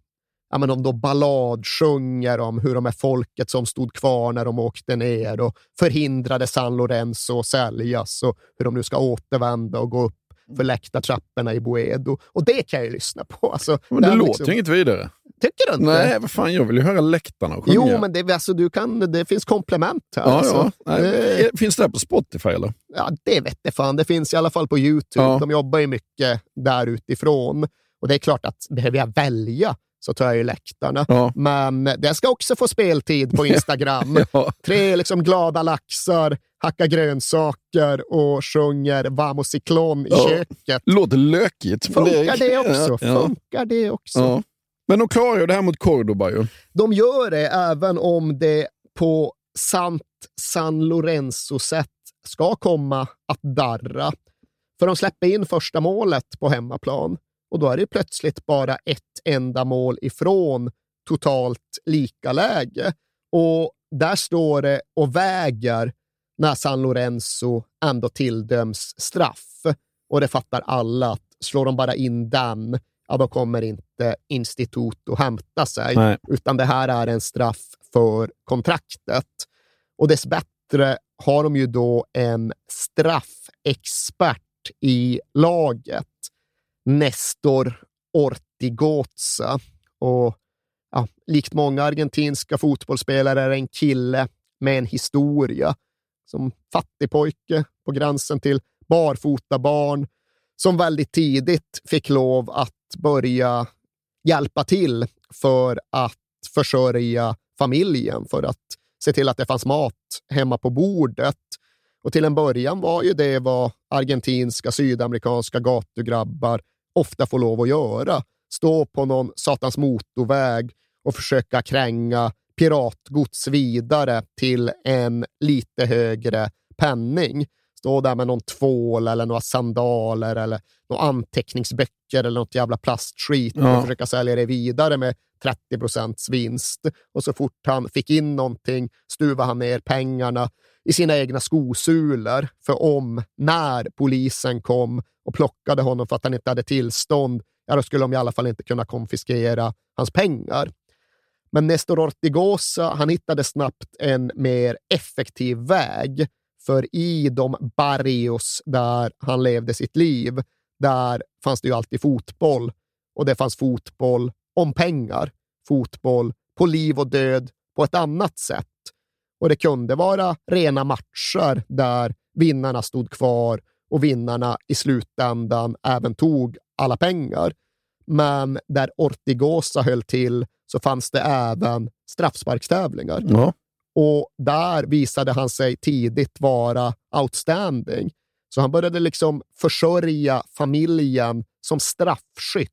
ja, men de då balladsjunger om hur de är folket som stod kvar när de åkte ner och förhindrade San Lorenzo att säljas och hur de nu ska återvända och gå upp för läktartrapporna i Boedo. Och det kan jag ju lyssna på. Alltså, men det, det låter liksom... inget vidare. Tycker du inte? Nej, vad fan, jag vill ju höra läktarna sjunga. Jo, men det, alltså, du kan, det finns komplement här. Ja, alltså. ja. Nej, finns det här på Spotify eller? Ja, det vet jag fan. Det finns i alla fall på YouTube. Ja. De jobbar ju mycket där utifrån. Och det är klart att behöver jag välja så tar jag ju läktarna. Ja. Men det ska också få speltid på Instagram. ja. Tre liksom glada laxar, hackar grönsaker och sjunger Vamos Cyklon i ja. köket. Låter lökigt. Funkar det, också? Funkar det också? Men de klarar ju det här mot Cordoba ju. De gör det, även om det på sant San Lorenzo-sätt ska komma att darra. För de släpper in första målet på hemmaplan och då är det plötsligt bara ett enda mål ifrån totalt lika läge. Och där står det och väger när San Lorenzo ändå tilldöms straff. Och det fattar alla att slår de bara in den, ja, då kommer inte institut att hämta sig. Nej. Utan det här är en straff för kontraktet. Och dessbättre har de ju då en straffexpert i laget, Nestor Ortigoza. Och ja, likt många argentinska fotbollsspelare är det en kille med en historia. Som fattigpojke på gränsen till barfota barn som väldigt tidigt fick lov att börja hjälpa till för att försörja familjen, för att se till att det fanns mat hemma på bordet. Och till en början var ju det vad argentinska, sydamerikanska gatugrabbar ofta får lov att göra. Stå på någon satans motorväg och försöka kränga piratgods vidare till en lite högre penning. Stå där med någon tvål eller några sandaler eller några anteckningsböcker eller något jävla plastskit ja. och försöka sälja det vidare med 30 procents vinst. Och så fort han fick in någonting stuvade han ner pengarna i sina egna skosulor. För om, när polisen kom och plockade honom för att han inte hade tillstånd, ja, då skulle de i alla fall inte kunna konfiskera hans pengar. Men Nestor Ortigosa, han hittade snabbt en mer effektiv väg. För i de barrios där han levde sitt liv, där fanns det ju alltid fotboll. Och det fanns fotboll om pengar. Fotboll på liv och död på ett annat sätt. Och det kunde vara rena matcher där vinnarna stod kvar och vinnarna i slutändan även tog alla pengar. Men där Ortigosa höll till så fanns det även straffsparkstävlingar. Ja. Och där visade han sig tidigt vara outstanding. Så han började liksom försörja familjen som straffskytt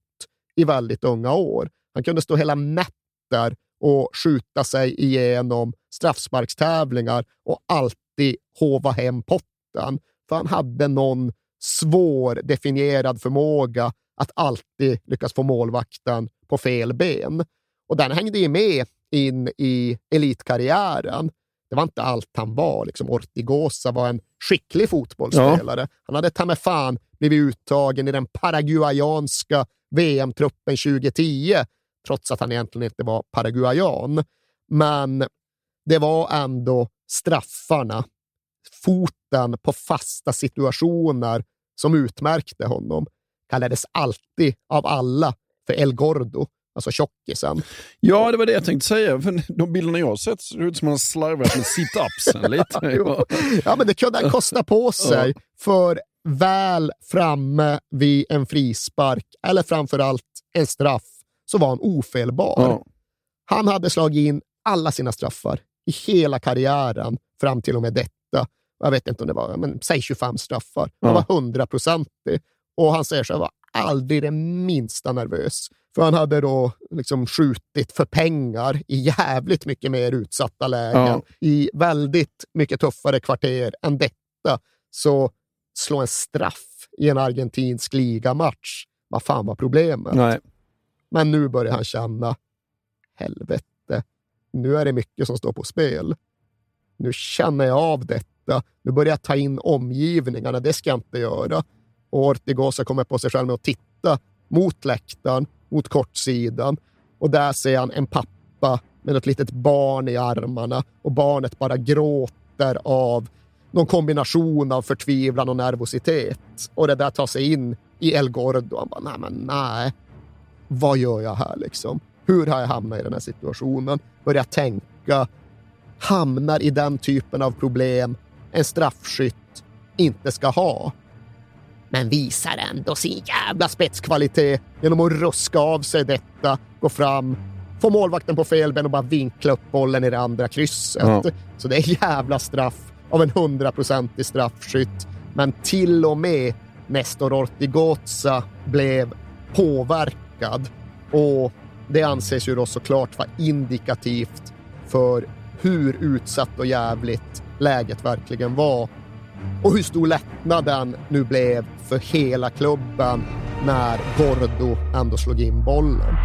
i väldigt unga år. Han kunde stå hela nätter och skjuta sig igenom straffsparkstävlingar och alltid hova hem potten. För han hade någon svårdefinierad förmåga att alltid lyckas få målvakten på fel ben. Och den hängde ju med in i elitkarriären. Det var inte allt han var. Liksom Ortigosa var en skicklig fotbollsspelare. Ja. Han hade ta med fan blivit uttagen i den paraguayanska VM-truppen 2010, trots att han egentligen inte var paraguayan. Men det var ändå straffarna, foten på fasta situationer som utmärkte honom. Kallades alltid av alla för El Gordo alltså tjockisen. Ja, det var det jag tänkte säga. För de bilderna jag har sett ser ut som att han slarvat med sit-upsen lite. ja, men det kunde han kosta på sig. För väl framme vid en frispark, eller framförallt en straff, så var han ofelbar. Ja. Han hade slagit in alla sina straffar i hela karriären fram till och med detta. Jag vet inte om det var, men säg 25 straffar. Han ja. var hundraprocentig. Och han säger sig vara aldrig det minsta nervös. För han hade då liksom skjutit för pengar i jävligt mycket mer utsatta lägen. Ja. I väldigt mycket tuffare kvarter än detta. Så slå en straff i en argentinsk ligamatch, vad fan var problemet? Nej. Men nu börjar han känna, helvete, nu är det mycket som står på spel. Nu känner jag av detta. Nu börjar jag ta in omgivningarna, det ska jag inte göra. Och Ortigosa kommer på sig själv med att titta mot läktaren mot kortsidan och där ser han en pappa med ett litet barn i armarna och barnet bara gråter av någon kombination av förtvivlan och nervositet. Och det där tar sig in i El Gordo. Han bara, nej men nej. Vad gör jag här liksom? Hur har jag hamnat i den här situationen? Börjar tänka. Hamnar i den typen av problem en straffskytt inte ska ha men visar ändå sin jävla spetskvalitet genom att ruska av sig detta, gå fram, få målvakten på fel ben och bara vinkla upp bollen i det andra krysset. Ja. Så det är jävla straff av en hundraprocentig straffskytt. Men till och med Nestor Ortigoza blev påverkad och det anses ju då såklart vara indikativt för hur utsatt och jävligt läget verkligen var och hur stor lättnaden nu blev för hela klubben när Gordo ändå slog in bollen.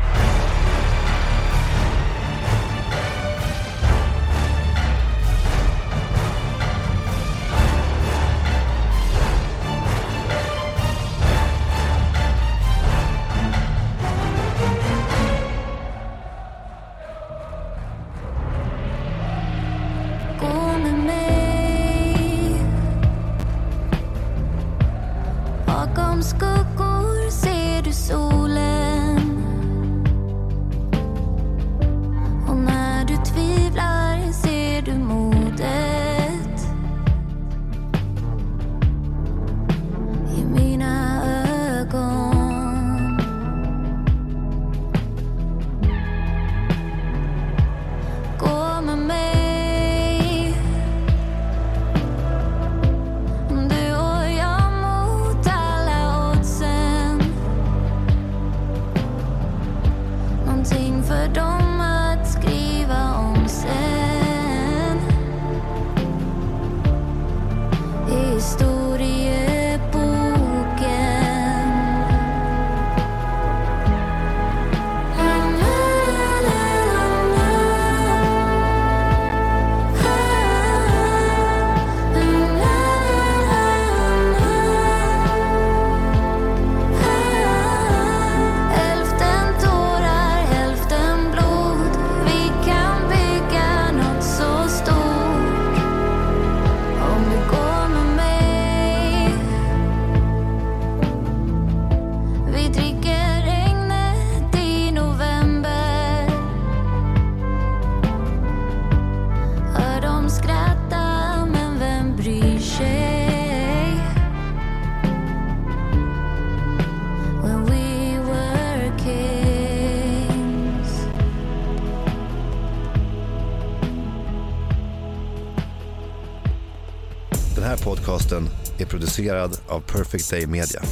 Perfect Day Media.